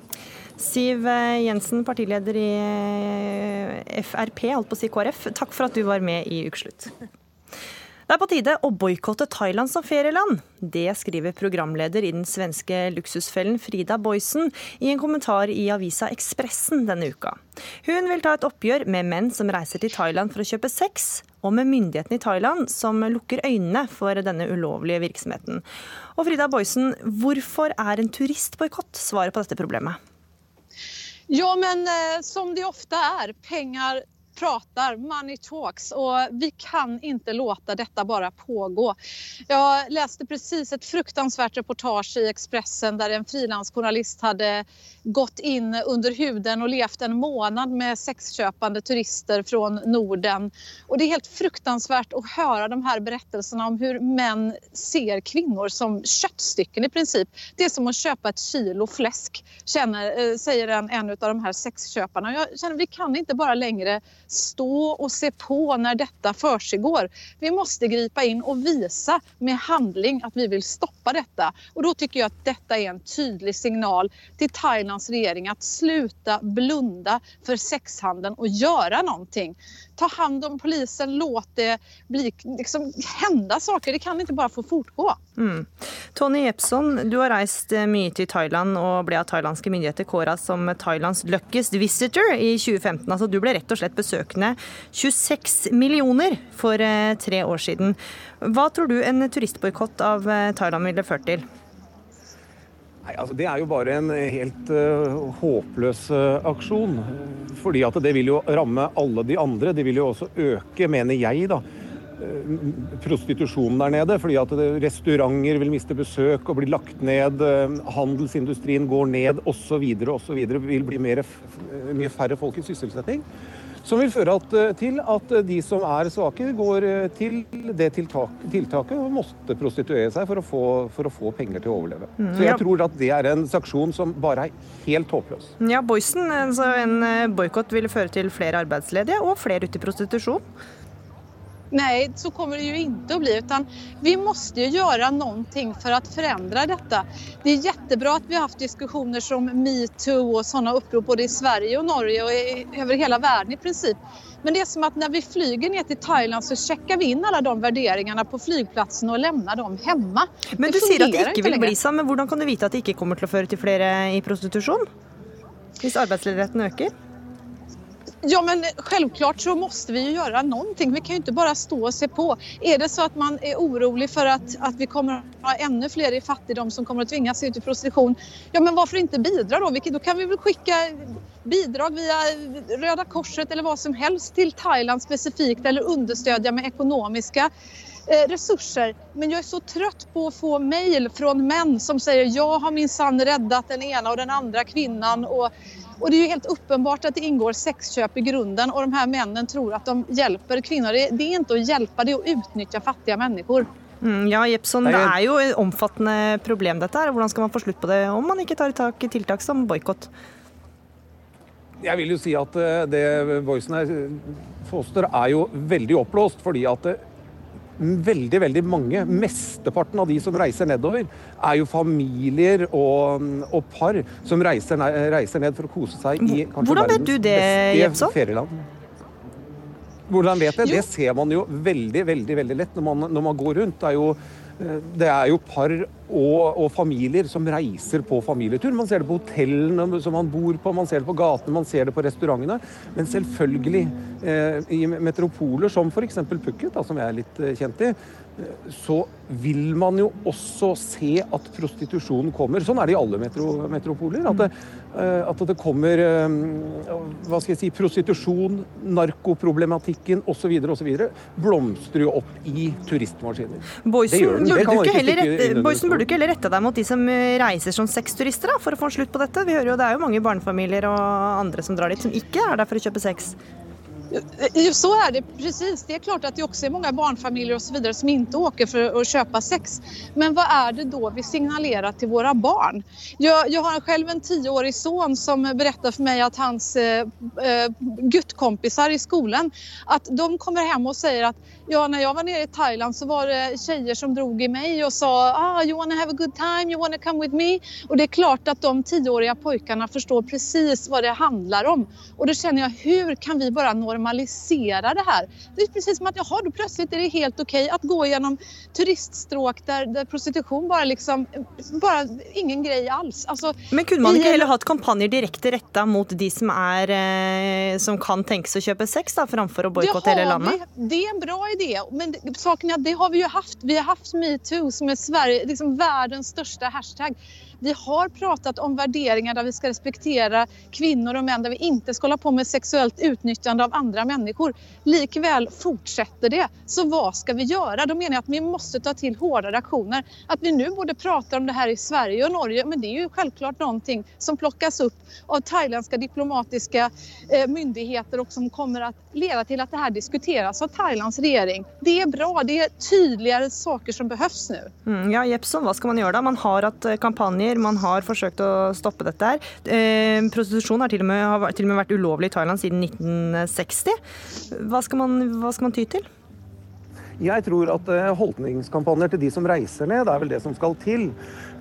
S2: Siv Jensen, partileder i eh, Frp, holdt på å si KrF. Takk for at du var med i Ukeslutt. Det er på tide å boikotte Thailand som ferieland. Det skriver programleder i den svenske luksusfellen Frida Boysen i en kommentar i avisa Ekspressen denne uka. Hun vil ta et oppgjør med menn som reiser til Thailand for å kjøpe sex, og med myndighetene i Thailand som lukker øynene for denne ulovlige virksomheten. Og Frida Boysen, hvorfor er en turistboikott svaret på dette problemet?
S19: Ja, men eh, som det ofte er, pengar pratar, money talks och vi kan inte låta detta bara pågå. Jag läste precis ett fruktansvärt reportage i Expressen där en frilansjournalist hade gått in under huden och levt en månad med sexköpande turister från Norden. Och det är helt fruktansvärt att höra de här berättelserna om hur män ser kvinnor som köttstycken i princip. Det är som att köpa ett kilo fläsk, känner, eh, säger en, en av de här sexköparna. Jag känner vi kan inte bara längre stå och se på när detta försiggår. Vi måste gripa in och visa med handling att vi vill stoppa detta. Och då tycker jag att detta är en tydlig signal till Thailands regering att sluta blunda för sexhandeln och göra någonting. Ta hand om polisen, låt det bli, liksom, hända saker. Det kan inte bara få fortgå.
S2: Mm. Tony Jepson, du har reist eh, mye til Thailand og ble av thailandske myndigheter kåra som Thailands luckiest visitor i 2015. Altså, du ble rett og slett besøkende 26 millioner for eh, tre år siden. Hva tror du en turistboikott av Thailand Thailand ville ført til?
S20: Nei, altså Det er jo bare en helt uh, håpløs uh, aksjon. Fordi at det vil jo ramme alle de andre. Det vil jo også øke, mener jeg, da, prostitusjonen der nede. Fordi at restauranter vil miste besøk og bli lagt ned. Handelsindustrien går ned osv. osv. Vil bli mer, mye færre folk i sysselsetting. Som vil føre at, til at de som er svake, går til det tiltak, tiltaket og måtte prostituere seg for å, få, for å få penger til å overleve. Mm, Så jeg tror at det er en sanksjon som bare er helt håpløs.
S2: Ja, Boysen, altså en boikott vil føre til flere arbeidsledige og flere ute i prostitusjon?
S19: Nej, så kommer det ju inte att bli. Utan vi måste ju göra någonting för att förändra detta. Det är jättebra att vi har haft diskussioner som metoo och sådana upprop både i Sverige och Norge och i, över hela världen i princip. Men det är som att när vi flyger ner till Thailand så checkar vi in alla de värderingarna på flygplatsen och lämnar dem hemma.
S2: Men
S19: Det
S2: du sier at det ikke vil bli sånn, men hvordan kan du vite at det ikke kommer til å føre til flere i prostitusjon? Hvis arbeidsledigheten øker?
S19: Ja men självklart så måste vi ju göra någonting. Vi kan ju inte bara stå och se på. Är det så att man är orolig för att, att vi kommer att ha ännu fler i fattigdom som kommer att tvingas ut i prostitution. Ja men varför inte bidra då? Då kan vi väl skicka bidrag via Röda Korset eller vad som helst till Thailand specifikt eller understödja med ekonomiska eh, resurser. Men jag är så trött på att få mejl från män som säger jag har minsann räddat den ena och den andra kvinnan och och det är ju helt uppenbart att det ingår sexköp i grunden och de här männen tror att de hjälper kvinnor. Det, är inte att hjälpa, det är att utnyttja fattiga människor.
S2: Mm, ja, Jepson, det er jo et omfattende problem dette her. Hvordan skal man få slutt på det om man ikke tar tak i tiltak som boikott?
S20: Jeg vil jo si at eh, det Boysen her foster er jo veldig oppblåst, fordi at det, veldig, veldig mange, mesteparten av de som reiser nedover, er jo familier og, og par som reiser, reiser ned for å kose seg i kanskje
S2: Hvordan vet du det, Jepson?
S20: ferieland. Hvordan vet jeg? Det ser man jo veldig, veldig veldig lett når man, når man går rundt. Det er jo, det er jo par og, og familier som reiser på familietur. Man ser det på hotellene som man bor på, man ser det på gatene, man ser det på restaurantene. Men selvfølgelig eh, i metropoler som f.eks. Phuket, da, som jeg er litt eh, kjent i, eh, så vil man jo også se at prostitusjon kommer. Sånn er det i alle metro, metropoler. At det, eh, at det kommer eh, hva skal jeg si, prostitusjon, narkoproblematikken osv. osv. blomstrer jo opp i turistmaskiner.
S2: Boysen, burde du ikke heller rette, deg mot de som eh, reiser som sexturister, for å få en slutt på dette? Vi hører jo det er jo mange barnefamilier og andre som drar dit, som ikke er der for å kjøpe sex.
S19: Så är det precis. Det är klart att det också är många barnfamiljer och så vidare som inte åker för att köpa sex. Men vad är det då vi signalerar till våra barn? Jag, jag har själv en tioårig son som berättar för mig att hans eh, eh, guttkompisar i skolan, att de kommer hem och säger att ja, när jag var nere i Thailand så var det tjejer som drog i mig och sa ah, you wanna have a good time, you wanna come with me? Och det är klart att de tioåriga pojkarna förstår precis vad det handlar om. Och då känner jag, hur kan vi bara normalisera det här? Det är precis som att jaha, då plötsligt är det helt okej att gå genom turiststråk där, där prostitution bara liksom, bara ingen grej alls. Alltså,
S2: Men kunne man
S19: i
S2: ikke heller hatt kampanjer direkte retta mot de som, er, eh, som kan tenkes å kjøpe sex, da, framfor å boikotte hele landet?
S19: Det, det är en bra idé. Men saken är att det har vi ju haft. Vi har haft metoo som är Sverige, liksom världens största hashtag. Vi har pratat om värderingar där vi ska respektera kvinnor och män, där vi inte ska hålla på med sexuellt utnyttjande av andra människor. Likväl fortsätter det. Så vad ska vi göra? Då menar jag att vi måste ta till hårdare aktioner. Att vi nu både pratar om det här i Sverige och Norge, men det är ju självklart någonting som plockas upp av thailändska diplomatiska eh, myndigheter och som kommer att leda till att det här diskuteras av Thailands regering. Det är bra, det är tydligare saker som behövs nu.
S2: Mm, ja, Jepson, hva skal man gjøre da? Man har hatt eh, kampanjer, man har forsøkt å stoppe dette her. Eh, prostitusjon har til, med, har til og med vært ulovlig i Thailand siden 1960. Hva skal man, hva skal man ty til?
S20: Jeg tror at eh, holdningskampanjer til de som reiser ned, det er vel det som skal til.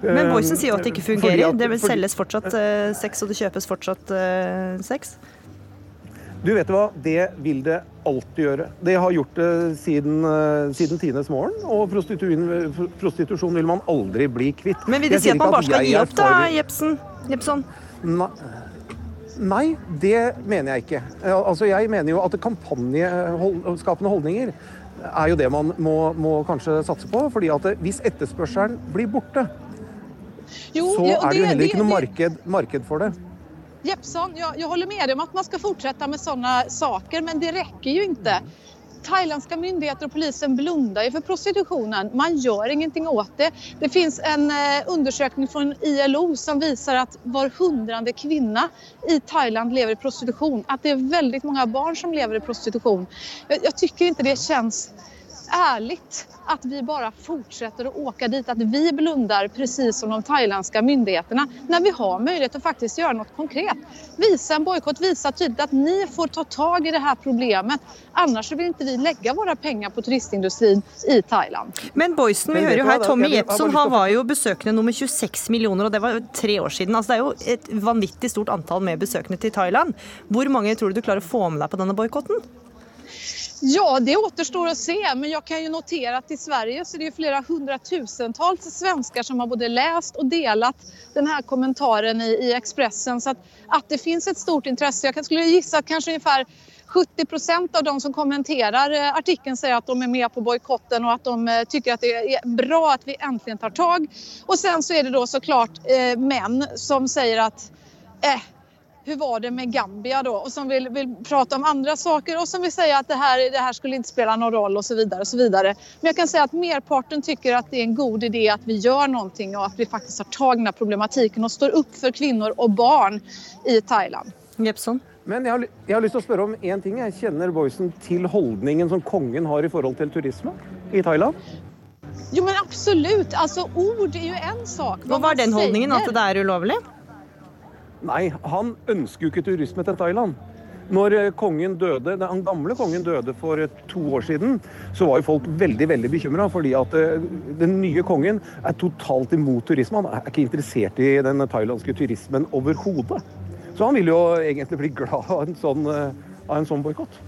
S2: Men
S20: Eh,
S2: Boysen sier jo at det ikke fungerer.
S20: at-
S2: Det vil selges fortsatt eh, sex, og det kjøpes fortsatt eh, sex.
S20: Du vet hva, det vil det alltid gjøre. Det har gjort det siden, eh, siden tidenes morgen, og prostitusjon, vil man aldri bli kvitt.
S2: Men vil det si at man bare skal gi opp, da, Jepsen? Jepson?
S20: Nei, nei, det mener jeg ikke. Eh, Altså, jeg mener jo at kampanjeskapende holdninger er jo det man må, må kanskje satse på. fordi at hvis etterspørselen blir borte,
S19: Jo,
S20: så
S19: ja,
S20: er det jo heller ikke noe marked, marked for det.
S19: Jeppsson, jag, jag håller med dig om att man ska fortsätta med sådana saker, men det räcker ju inte. Thailändska myndigheter och polisen blundar för prostitutionen. Man gör ingenting åt det. Det finns en eh, undersökning från ILO som visar att var hundrade kvinna i Thailand lever i prostitution. Att det är väldigt många barn som lever i prostitution. Jag, jag tycker inte det känns ärligt att vi bara fortsätter att åka dit, att vi blundar precis som de thailändska myndigheterna när vi har möjlighet att faktiskt göra något konkret. Visa en bojkott, visa tydligt att ni får ta tag i det här problemet. Annars vill inte vi lägga våra pengar på turistindustrin i Thailand.
S2: Men Boysen, vi hører jo her Tommy Jepson han var jo besøkende nummer 26 millioner, og det var tre år siden. Altså, det er jo et vanvittig stort antall med besøkende til Thailand. Hvor mange tror du du klarer å få med deg på denne boikotten?
S19: Ja, det återstår att se, men jag kan ju notera att i Sverige så är det ju flera hundratusentals svenskar som har både läst och delat den här kommentaren i, i Expressen. Så att, att det finns ett stort intresse. Jag skulle gissa att kanske ungefär 70 procent av de som kommenterar eh, artikeln säger att de är med på bojkotten och att de eh, tycker att det är bra att vi äntligen tar tag. Och sen så är det då såklart eh, män som säger att eh, hur var det med Gambia då? Och som vill, vill prata om andra saker och som vill säga att det här, det här skulle inte spela någon roll och så vidare. Och så vidare. Men jag kan säga att merparten tycker att det är en god idé att vi gör någonting och att vi faktiskt har tagit den här problematiken och står upp för kvinnor och barn i Thailand.
S2: Jepson?
S20: Men jeg har, jeg har lyst til å spørre om én ting. Jeg kjenner Boysen til holdningen som kongen har i forhold til turisme i Thailand?
S19: Jo men absolut, alltså ord är ju en sak.
S2: Hva var den holdningen? At det er ulovlig?
S20: Nei, han ønsker jo ikke turisme til Thailand. Når eh, kongen døde, den gamle kongen døde for eh, to år siden, så var jo folk veldig veldig bekymra. Fordi at eh, den nye kongen er totalt imot turisme. Han er ikke interessert i den thailandske turismen overhodet. Så han vil jo egentlig bli glad av en sånn, av sånn boikott.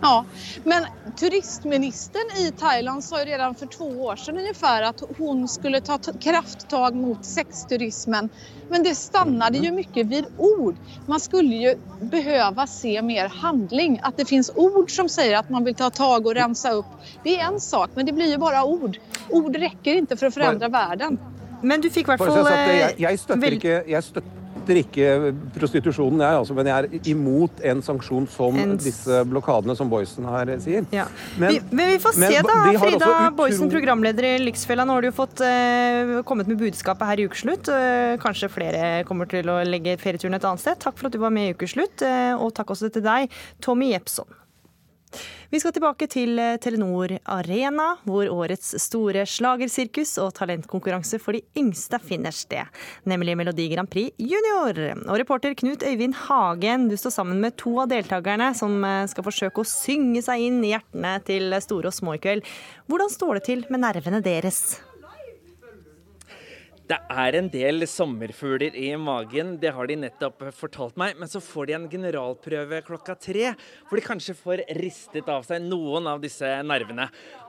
S19: Ja, men turistministern i Thailand sa ju redan för två år sedan ungefär att hon skulle ta krafttag mot sexturismen. Men det stannade ju mycket vid ord. Man skulle ju behöva se mer handling. Att det finns ord som säger att man vill ta tag och rensa upp, det är en sak, men det blir ju bara ord. Ord räcker inte för att förändra världen.
S2: Men du fikk i hvert fall
S20: jeg,
S2: eh,
S20: jeg, jeg, støtter ikke, jeg støtter ikke prostitusjonen, jeg, altså, men jeg er imot en sanksjon som
S2: En-
S20: disse blokadene som Boysen her eh, sier.
S2: Ja.
S20: Men-
S2: vi, men vi får
S20: men
S2: se, da. Frida
S20: utro-
S2: Boysen, programleder i Lyksfella. Nå har du jo fått uh, kommet med budskapet her i Ukeslutt. Uh, kanskje flere kommer til å legge ferieturen et annet sted. Takk for at du var med i Ukeslutt, uh, og takk også til deg, Tommy Jepson. Vi skal tilbake til eh, Telenor Arena, hvor årets store slagersirkus og talentkonkurranse for de yngste finner sted, nemlig Melodi Grand Prix Junior. Og reporter Knut Øyvind Hagen, du står sammen med to av deltakerne som eh, skal forsøke å synge seg inn i hjertene til store og små i kveld. Hvordan står det til med nervene deres?
S5: Det er en del sommerfugler i magen, det har de nettopp fortalt meg. Men så får de en generalprøve klokka tre, hvor de kanskje får ristet av seg noen av disse nervene.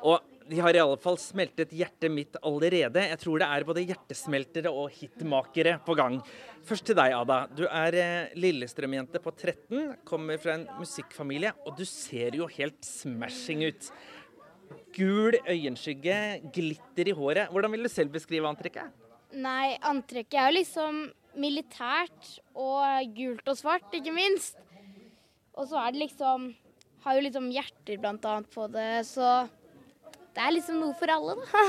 S5: Og de har i alle fall smeltet hjertet mitt allerede. Jeg tror det er både hjertesmeltere og hitmakere på gang. Først til deg, Ada. Du er eh, Lillestrøm-jente på 13, kommer fra en musikkfamilie, og du ser jo helt smashing ut. Gul øyenskygge, glitter i håret. Hvordan vil du selv beskrive antrekket?
S21: Nei, antrekket er jo liksom militært og gult og svart, ikke minst. Og så er det liksom Har jo liksom hjerter blant annet på det, så det er liksom noe for alle, da.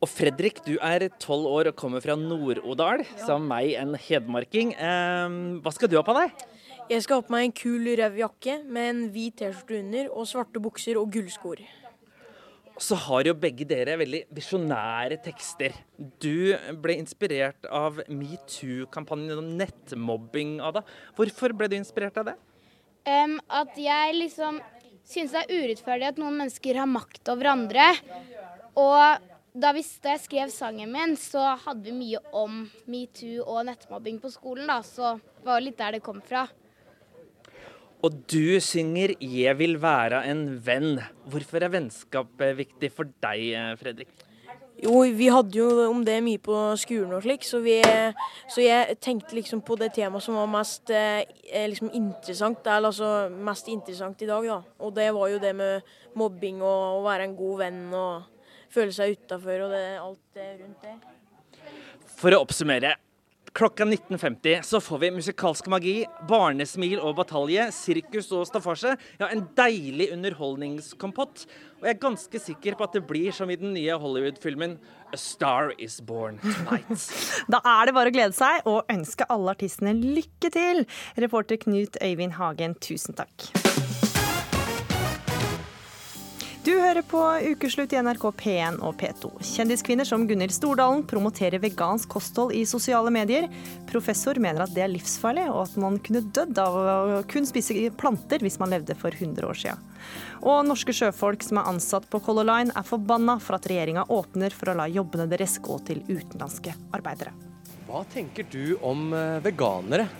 S5: Og Fredrik, du er tolv år og kommer fra Nord-Odal, som meg, en hedmarking. Eh, hva skal du ha på deg?
S22: Jeg skal ha på meg en kul rød jakke med en hvit T-skjorte under og svarte bukser og gullskor.
S5: Så har jo begge dere veldig visjonære tekster. Du ble inspirert av metoo-kampanjen om nettmobbing, Ada. Hvorfor ble du inspirert av det?
S21: Um, at jeg liksom syns det er urettferdig at noen mennesker har makt over andre. Og da, vi, da jeg skrev sangen min, så hadde vi mye om metoo og nettmobbing på skolen, da. Så det var litt der det kom fra.
S5: Og du synger 'Jeg vil være en venn'. Hvorfor er vennskap viktig for deg, eh, Fredrik?
S22: Jo, vi hadde jo om det mye på skolen og slik, så, vi, så jeg tenkte liksom på det temaet som var mest eh, liksom interessant, eller altså mest interessant i dag, da. Og det var jo det med mobbing og å være en god venn og føle seg utafor og det, alt det rundt det.
S5: For å oppsummere. Klokka 19.50 så får vi musikalsk magi, barnesmil og batalje, sirkus og staffasje. Ja, en deilig underholdningskompott. Og jeg er ganske sikker på at det blir som i den nye Hollywood-filmen A Star Is Born Tonight.
S2: Da er det bare å glede seg og ønske alle artistene lykke til. Reporter Knut Øyvind Hagen, tusen takk. Du hører på Ukeslutt i NRK P1 og P2. Kjendiskvinner som Gunhild Stordalen promoterer vegansk kosthold i sosiale medier. Professor mener at det er livsfarlig, og at man kunne dødd av å kun spise planter hvis man levde for 100 år siden. Og norske sjøfolk som er ansatt på Color Line er forbanna for at regjeringa åpner for å la jobbene deres gå til utenlandske arbeidere.
S23: Hva tenker du om eh, veganere?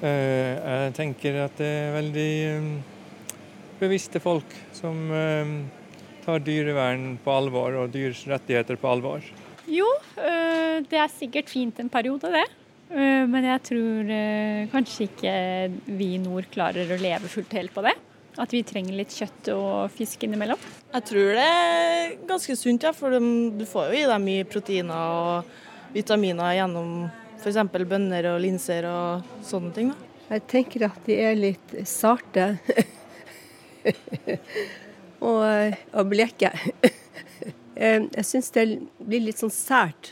S24: Eh, Jeg tenker at det er veldig eh, bevisste folk som eh, tar dyrevern på alvor og dyrs rettigheter på alvor.
S25: Jo, øh, det er sikkert fint en periode, det. Øh, Men jeg tror øh, kanskje ikke vi i nord klarer å leve fullt helt på det. At vi trenger litt kjøtt og fisk innimellom.
S26: Jeg tror det er ganske sunt, ja, for de- du får jo i deg mye proteiner og vitaminer gjennom f.eks. bønner og linser og sånne ting. da.
S27: Jeg tenker at de er litt sarte. og, og bleke. Eh, Jeg syns det blir litt sånn sært.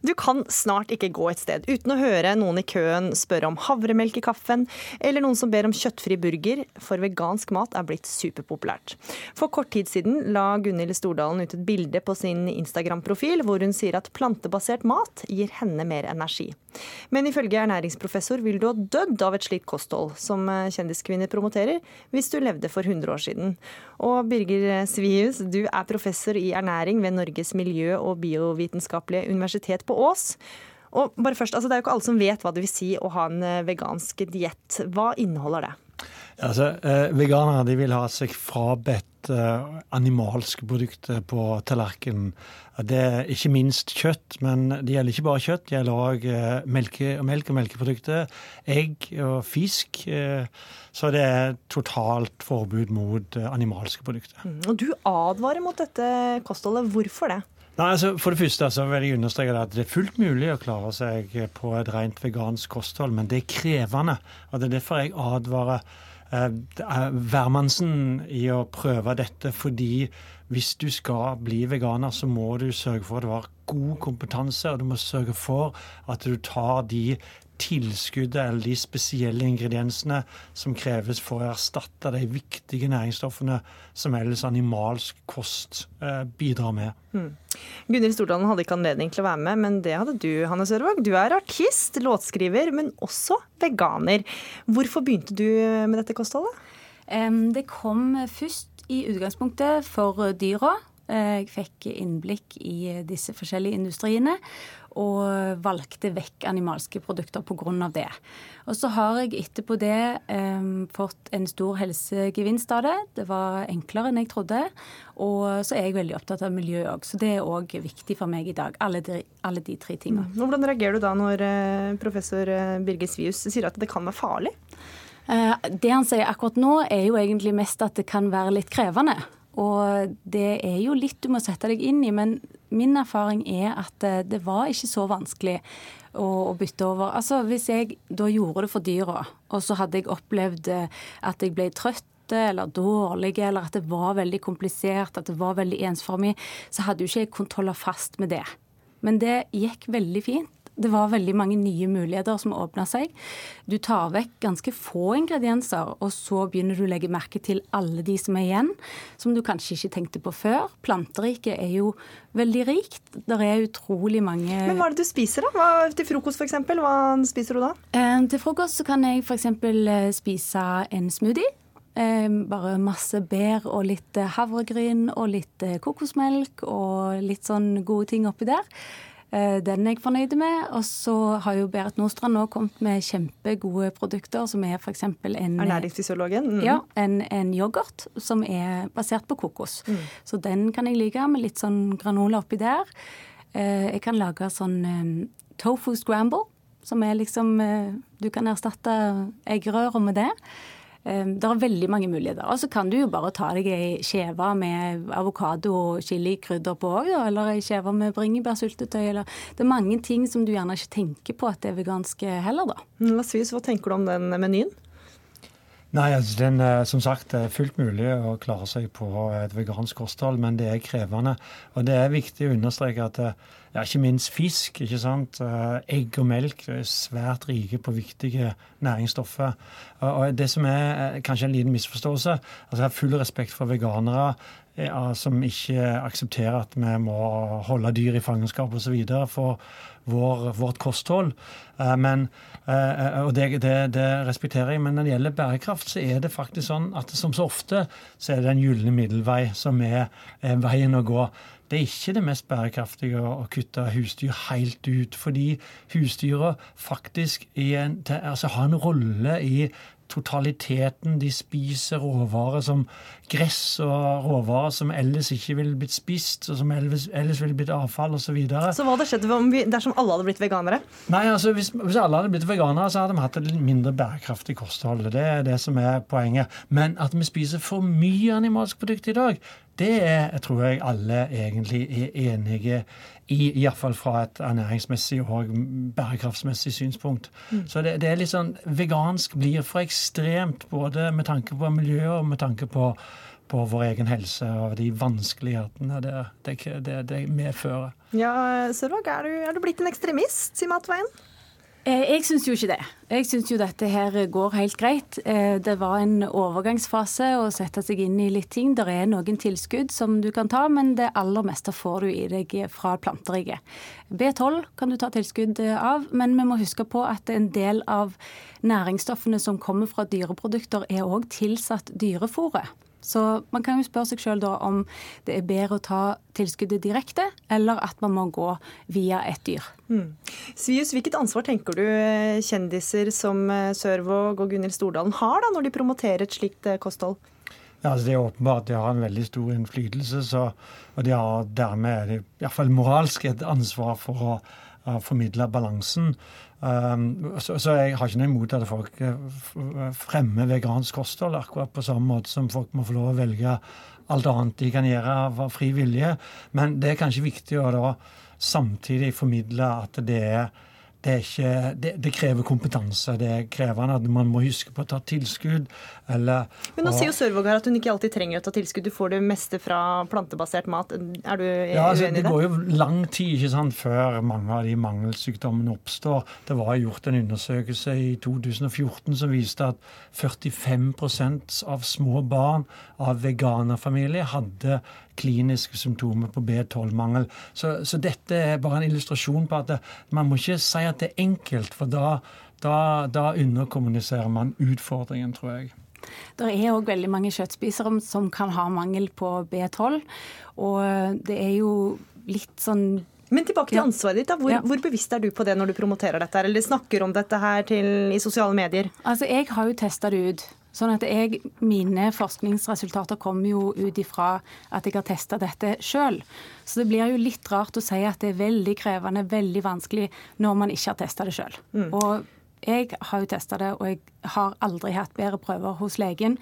S2: Du kan snart ikke gå et sted uten å høre noen i køen spørre om havremelk i kaffen, eller noen som ber om kjøttfri burger, for vegansk mat er blitt superpopulært. For kort tid siden la Gunhild Stordalen ut et bilde på sin Instagram-profil hvor hun sier at plantebasert mat gir henne mer energi. Men ifølge ernæringsprofessor vil du ha dødd av et slikt kosthold, som kjendiskvinner promoterer, hvis du levde for 100 år siden. Og Birger Svius, du er professor i ernæring ved Norges miljø- og biovitenskapelige universitet på Ås. Og bare først, altså Det er jo ikke alle som vet hva det vil si å ha en eh, vegansk diett. Hva inneholder det?
S28: Altså, eh, veganere de vil ha seg frabedt eh, animalske produkter på tallerkenen. Det er ikke minst kjøtt, men det gjelder ikke bare kjøtt. Det gjelder òg eh, melke, melk og melkeprodukter, egg og fisk. Eh, så det er totalt forbud mot eh, animalske produkter.
S2: Mm, Og du advarer mot dette kostholdet. Hvorfor det?
S28: Nei, altså For det første så vil jeg understreke at det er fullt mulig å klare seg på et rent vegansk kosthold, men det er krevende. og Det er derfor jeg advarer eh, hvermannsen i å prøve dette. Fordi hvis du skal bli veganer, så må du sørge for at du har god kompetanse, og du må sørge for at du tar de tilskuddet eller de spesielle ingrediensene som kreves for å erstatte de viktige næringsstoffene som ellers animalsk kost eh, bidrar med.
S2: Mm. Gunhild Stordalen hadde ikke anledning til å være med, men det hadde du, Hanne Sørvåg. Du er artist, låtskriver, men også veganer. Hvorfor begynte du med dette kostholdet?
S14: Det kom først i utgangspunktet for dyra. Eh, Jeg fikk innblikk i disse forskjellige industriene og valgte vekk animalske produkter pga. det. Og så har jeg etterpå det eh, fått en stor helsegevinst av det. Det var enklere enn jeg trodde. Og så er jeg veldig opptatt av miljø òg, så det er òg viktig for meg i dag. Alle de, alle de tre tingene.
S2: Mm. Hvordan reagerer du da når eh, professor eh, Birger Svius sier at det kan være farlig?
S14: Eh, Det han sier akkurat nå, er jo egentlig mest at det kan være litt krevende. Og det er jo litt du må sette deg inn i, men min erfaring er at eh, det var ikke så vanskelig å, bytte over. Altså Hvis jeg da gjorde det for dyra, og så hadde jeg opplevd eh, at jeg ble trøtt eller dårlige, eller at det var veldig komplisert, at det var veldig ensformig, så hadde jo ikke jeg kunnet fast med det. Men det gikk veldig fint. Det var veldig mange nye muligheter som åpna seg. Du tar vekk ganske få ingredienser, og så begynner du å legge merke til alle de som er igjen, som du kanskje ikke tenkte på før. Planteriket er jo veldig rikt. Det er utrolig mange
S2: Men hva er det du spiser, da? Hva, til frokost f.eks.? Hva spiser du da?
S14: Eh, Til frokost så kan jeg f.eks. spise en smoothie. Eh, Bare masse bær og litt eh, havregryn og litt eh, kokosmelk og litt sånn gode ting oppi der. Eh, Den er jeg fornøyd med. Og så har jo Berit Nordstrand nå kommet med kjempegode produkter, som er f.eks. en
S2: Ernæringsfysiologen? Mm.
S14: Ja, en, en yoghurt som er basert på kokos.
S2: Mm.
S14: Så den kan jeg like med litt sånn granola oppi der. Eh, Jeg kan lage sånn eh, tofu scramble, som er liksom eh, Du kan erstatte eggerøra med det. Eh, Det er veldig mange muligheter. Og så kan du jo bare ta deg ei skive med avokado og chilikrydder på òg, eller ei skive med bringebærsyltetøy. Eller Det er mange ting som du gjerne ikke tenker på at det er veganske heller, da.
S2: Mm, Lasvis, hva tenker du om den menyen?
S28: Nei, altså den, er, som sagt, det er fullt mulig å klare seg på et vegansk kosthold, men det er krevende. Og det er viktig å understreke at ja, ikke minst fisk. ikke sant? Eh, egg og melk er svært rike på viktige næringsstoffer. Og Det som er eh, kanskje en liten misforståelse altså Jeg har full respekt for veganere som ikke aksepterer at vi må holde dyr i fangenskap osv. for vår, vårt kosthold. Eh, men, og det, det, det, respekterer jeg. Men når det gjelder bærekraft, så er det faktisk sånn at som så ofte så er det den gylne middelvei som er, er veien å gå. Det er ikke det mest bærekraftige å kutte husdyr helt ut, fordi husdyra faktisk en, altså har en rolle i totaliteten. De spiser råvarer som gress og råvarer som ellers ikke ville blitt spist, og som ellers, ellers ville blitt avfall osv. Så, videre.
S2: så hva hadde skjedd dersom alle hadde blitt veganere?
S28: Nei, altså hvis, hvis, alle hadde blitt veganere, så hadde vi hatt et mindre bærekraftig kosthold. Det er det som er poenget. Men at vi spiser for mye animalsk produkt i dag, det er, tror jeg alle egentlig er enige i, iallfall fra et ernæringsmessig og bærekraftsmessig synspunkt. Mm. Så det, det, er litt sånn Vegansk blir for ekstremt, både med tanke på miljøet og med tanke på, på vår egen helse og de vanskelighetene det, det, det medfører.
S2: Ja, Sørvåg, er, er, du blitt en ekstremist i matveien?
S14: Eh, jeg syns jo ikke det. Jeg syns jo dette her går helt greit. Eh, det var en overgangsfase å sette seg inn i litt ting. Det er noen tilskudd som du kan ta, men det aller meste får du i deg fra planteriket. B12 kan du ta tilskudd av, men vi må huske på at en del av næringsstoffene som kommer fra dyreprodukter, er òg tilsatt dyrefôret. Så man kan jo spørre seg sjøl om det er bedre å ta tilskuddet direkte, eller at man må gå via et dyr. Mm.
S2: Svius, hvilket ansvar tenker du eh, kjendiser som eh, Sørvåg og Gunhild Stordalen har da, når de promoterer et slikt eh, kosthold?
S28: Ja, altså Det er åpenbart at de har en veldig stor innflytelse, så, og de har dermed i hvert fall moralsk et ansvar for å formidle balansen. Um, så, så, jeg har ikke noe imot at folk eh, fremmer vegansk kosthold, akkurat på samme måte som folk må få lov å velge alt annet de kan gjøre av fri vilje. Men det er kanskje viktig å da samtidig formidle at det er det, ikke, det, det, krever kompetanse. Det er krevende at man må huske på å ta tilskudd. Eller,
S2: Men nå og, sier jo Sørvåg her at hun ikke alltid trenger å ta tilskudd. Du får det meste fra plantebasert mat. Er du
S28: ja, altså, uenig i det? Det går jo lang tid ikke sant, før mange av de mangelsykdommene oppstår. Det var gjort en undersøkelse i 2014 som viste at 45% av små barn av veganerfamilie hadde kliniske symptomer på B12-mangel. Så, så, dette er bare en illustrasjon på at man må ikke si at det er enkelt, for da, da, da underkommuniserer man utfordringen, tror jeg.
S14: Det er òg veldig mange kjøttspisere som kan ha mangel på B12. Og det er jo litt sånn
S2: men tilbake til ansvaret ditt. da. Hvor, ja. hvor, bevisst er du på det når du promoterer dette, eller snakker om dette her til, i sosiale medier?
S14: Altså, Jeg har jo testa det ut. Sånn at jeg, Mine forskningsresultater kommer jo ut ifra at jeg har testa dette sjøl. Så det blir jo litt rart å si at det er veldig krevende, veldig vanskelig, når man ikke har testa det sjøl. Mm. Og jeg har jo testa det, og jeg har aldri hatt bedre prøver hos legen.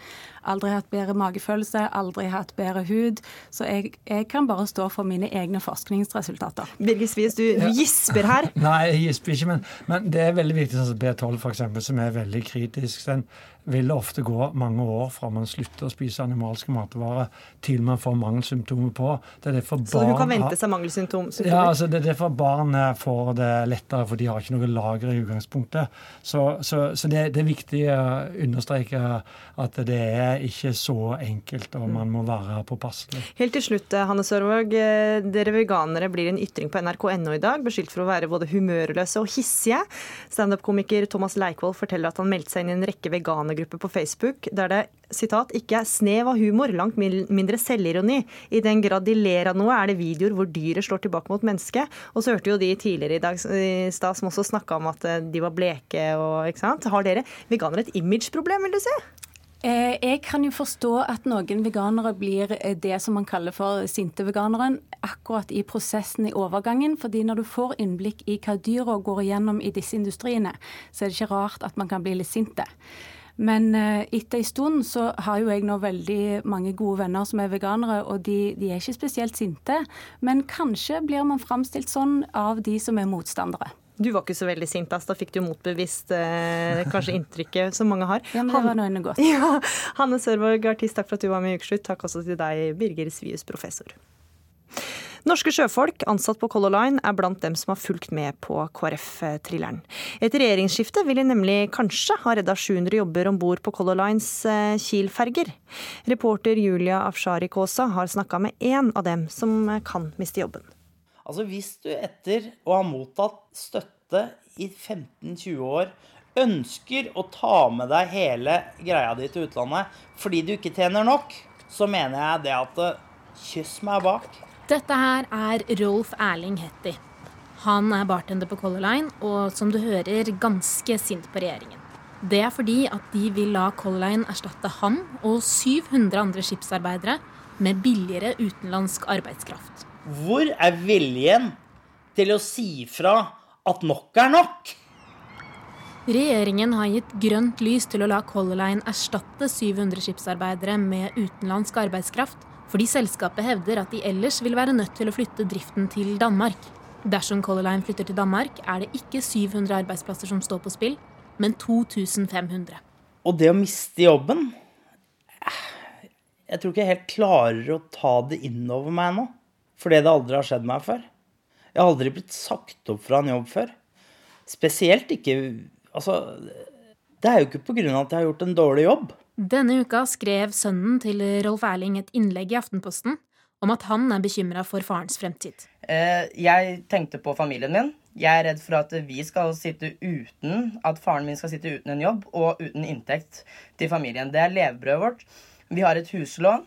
S14: Aldri hatt bedre magefølelse, aldri hatt bedre hud. Så jeg, jeg kan bare stå for mine egne forskningsresultater.
S2: Birgit Svies, du ja. gisper her.
S28: Nei, jeg gisper ikke, men, men, det er veldig viktig, sånn som B12 f.eks., som er veldig kritisk. Den vil ofte gå mange år fra man slutter å spise animalske matvarer til man får mangelsymptomer på.
S2: Det er derfor Så hun kan vente seg mangelsymptomer?
S28: Ja, altså det er derfor barn får det lettere, for de har ikke noe lager i utgangspunktet. Så, så, så det, det, er viktig å understreke at det er ikke så enkelt, og man må være påpasselig.
S2: Helt til slutt, Hanne Sørvåg. Dere veganere blir en ytring på nrk.no i dag, beskyldt for å være både humørløse og hissige. Standup-komiker Thomas Leikvoll forteller at han meldte seg inn i en rekke veganergrupper gruppe på Facebook der det sitat, ikke snev av humor, langt mindre selvironi. I den grad de ler av noe, er det videoer hvor dyret slår tilbake mot mennesket. Og så hørte jo de tidligere i dag i stad som også snakka om at eh, de var bleke og ikke sant. Har dere veganere et imageproblem, vil du si?
S14: Eh, jeg kan jo forstå at noen veganere blir eh, det som man kaller for sinte veganeren, akkurat i prosessen i overgangen. fordi når du får innblikk i hva dyra går igjennom i disse industriene, så er det ikke rart at man kan bli litt sinte. Men eh, etter en stund så har jo jeg nå veldig mange gode venner som er veganere, og de, de er ikke spesielt sinte. Men kanskje blir man framstilt sånn av de som er motstandere.
S2: Du var ikke så veldig sint, da fikk du motbevist eh, kanskje inntrykket som mange har.
S14: Ja, men det var noe godt.
S2: Ja, Hanne Sørvåg, artist, takk for at du var med i Ukeslutt. Takk også til deg, Birger Svius, professor. Norske sjøfolk ansatt på Color Line er blant dem som har fulgt med på KrF-thrilleren. Et regjeringsskifte ville nemlig kanskje ha redda 700 jobber om bord på Color Lines eh, Kiel-ferger. Reporter Julia Afshari Kaasa har snakka med én av dem som kan miste jobben.
S13: Altså Hvis du etter å ha mottatt støtte i 15-20 år ønsker å ta med deg hele greia di til utlandet fordi du ikke tjener nok, så mener jeg det at eh, kyss meg bak.
S29: Dette her er Rolf Erling Hetty. Han er bartender på Color Line og som du hører, ganske sint på regjeringen. Det er fordi at de vil la Color Line erstatte han og 700 andre skipsarbeidere med billigere utenlandsk arbeidskraft.
S13: Hvor er viljen til å si fra at nok er nok?
S29: Regjeringen har gitt grønt lys til å la Color Line erstatte 700 skipsarbeidere med utenlandsk arbeidskraft, fordi selskapet hevder at de ellers vil være nødt til å flytte driften til Danmark. Dersom Color Line flytter til Danmark, er det ikke 700 arbeidsplasser som står på spill, men 2500.
S13: Og det å miste jobben Jeg tror ikke jeg helt klarer å ta det inn over meg nå. Fordi det aldri har skjedd meg før. Jeg har aldri blitt sagt opp fra en jobb før. Spesielt ikke Altså, det er jo ikke pga. at jeg har gjort en dårlig jobb.
S29: Denne uka skrev sønnen til Rolf Erling et innlegg i Aftenposten om at han er bekymra for farens fremtid.
S30: Eh, jeg tenkte på familien min. Jeg er redd for at vi skal sitte uten At faren min skal sitte uten en jobb og uten inntekt til familien. Det er levebrødet vårt. Vi har et huslån.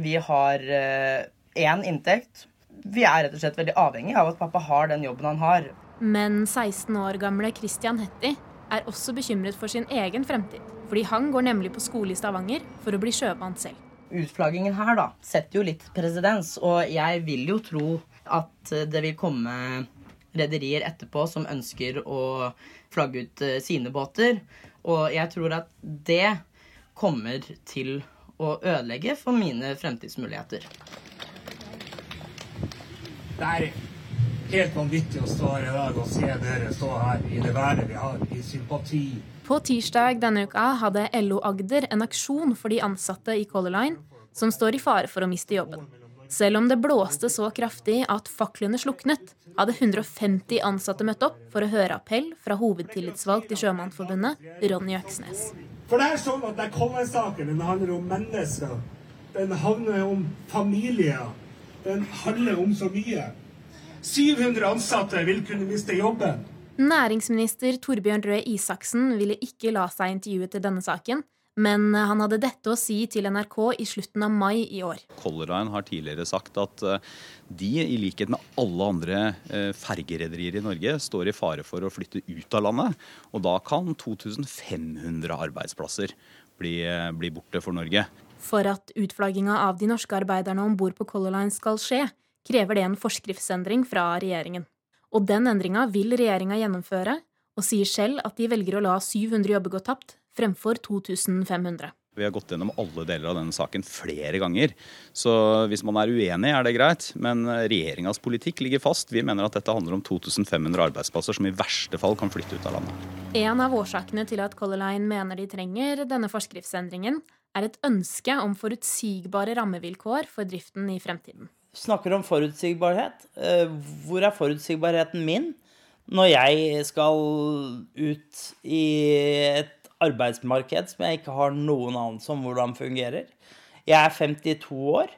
S30: Vi har én eh, inntekt. Vi er rett og slett veldig avhengig av at pappa har den jobben han har.
S29: Men 16 år gamle Christian Hetti er også bekymret for sin egen fremtid. Fordi han går nemlig på skole i Stavanger for å bli sjømann selv.
S30: Utflaggingen her da, setter jo litt presedens, og jeg vil jo tro at det vil komme rederier etterpå som ønsker å flagge ut eh, sine båter. Og jeg tror at det kommer til å ødelegge for mine fremtidsmuligheter.
S31: Der helt vanvittig å stå her i dag og se dere stå her i det været vi har, i sympati.
S29: På tirsdag denne uka hadde LO Agder en aksjon for de ansatte i Color Line, som står i fare for å miste jobben. Selv om det blåste så kraftig at faklene sluknet, hadde 150 ansatte møtt opp for å høre appell fra hovedtillitsvalgt i Sjømannsforbundet, Ronny Øksnes.
S31: For det er sånn at den kommer saken. den handler om mennesker. Den handler om familier. Den handler om så mye. 700 ansatte vil kunne miste jobben.
S29: Næringsminister Torbjørn Røe Isaksen ville ikke la seg intervjue til denne saken, men han hadde dette å si til NRK i slutten av mai i år.
S32: Color Line har tidligere sagt at eh, de, i likhet med alle andre eh, fergerederier i Norge, står i fare for å flytte ut av landet. Og da kan 2500 arbeidsplasser bli, eh, bli borte for Norge.
S29: For at utflagginga av de norske arbeiderne om bord på Color Line skal skje, krever det en forskriftsendring fra regjeringen. Og den endringa vil regjeringa gjennomføre, og sier selv at de velger å la 700 jobber gå tapt fremfor 2500.
S32: Vi har gått gjennom alle deler av denne saken flere ganger. Så hvis man er uenig, er det greit. Men regjeringas politikk ligger fast. Vi mener at dette handler om 2500 arbeidsplasser som i verste fall kan flytte ut av landet.
S29: En av årsakene til at Color Line mener de trenger denne forskriftsendringen, er et ønske om forutsigbare rammevilkår for driften i fremtiden
S13: snakker om forutsigbarhet. Eh, hvor er forutsigbarheten min når jeg skal ut i et arbeidsmarked som jeg ikke har noen anelse om hvordan fungerer? Jeg er 52 år.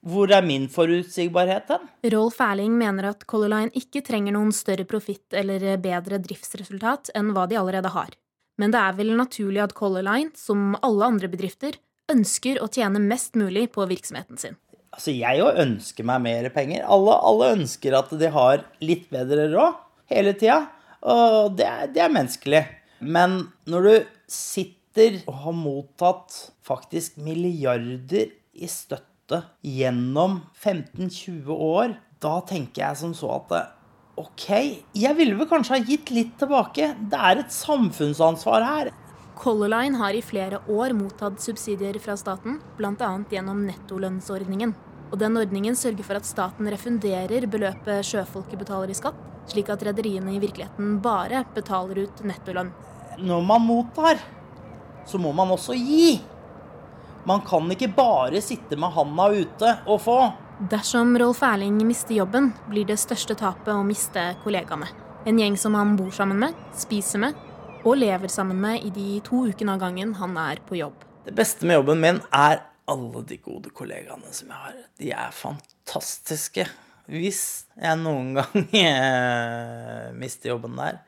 S13: Hvor er min forutsigbarhet hen?
S29: Rolf Erling mener at Color Line ikke trenger noen større profitt eller bedre driftsresultat enn hva de allerede har. Men det er vel naturlig at Color Line, som alle andre bedrifter, ønsker å tjene mest mulig på virksomheten sin.
S13: Altså, jeg jo ønsker meg mer penger. Alle, alle, ønsker at de har litt bedre råd hele tida. Og det det er menneskelig. Men når du sitter og har mottatt faktisk milliarder i støtte gjennom 15-20 år, da tenker jeg som så at OK, jeg ville vel kanskje ha gitt litt tilbake. Det er et samfunnsansvar her.
S29: Color Line har i flere år mottatt subsidier fra staten, bl.a. gjennom nettolønnsordningen. Og den ordningen sørger for at staten refunderer beløpet sjøfolket betaler i skatt, slik at rederiene i virkeligheten bare betaler ut nettolønn.
S13: Når man mottar, så må man også gi. Man kan ikke bare sitte med handa ute og få.
S29: Dersom Rolf Erling mister jobben, blir det største tapet å miste kollegaene. En gjeng som han bor sammen med, spiser med og lever sammen med i de to ukene av gangen han er på jobb.
S13: Det beste med jobben min er alle de gode kollegaene som jeg har. De er fantastiske. Hvis jeg noen gang eh, mister jobben der,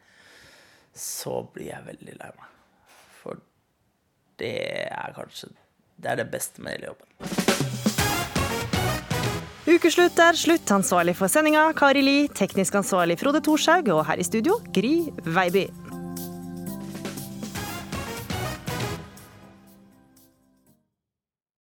S13: så blir jeg veldig lei meg. For det er kanskje Det er det beste med hele jobben.
S2: Ukeslutt er slutt. Ansvarlig for sendinga Kari Li, teknisk ansvarlig Frode Thorshaug, og her i studio Gry Veiby.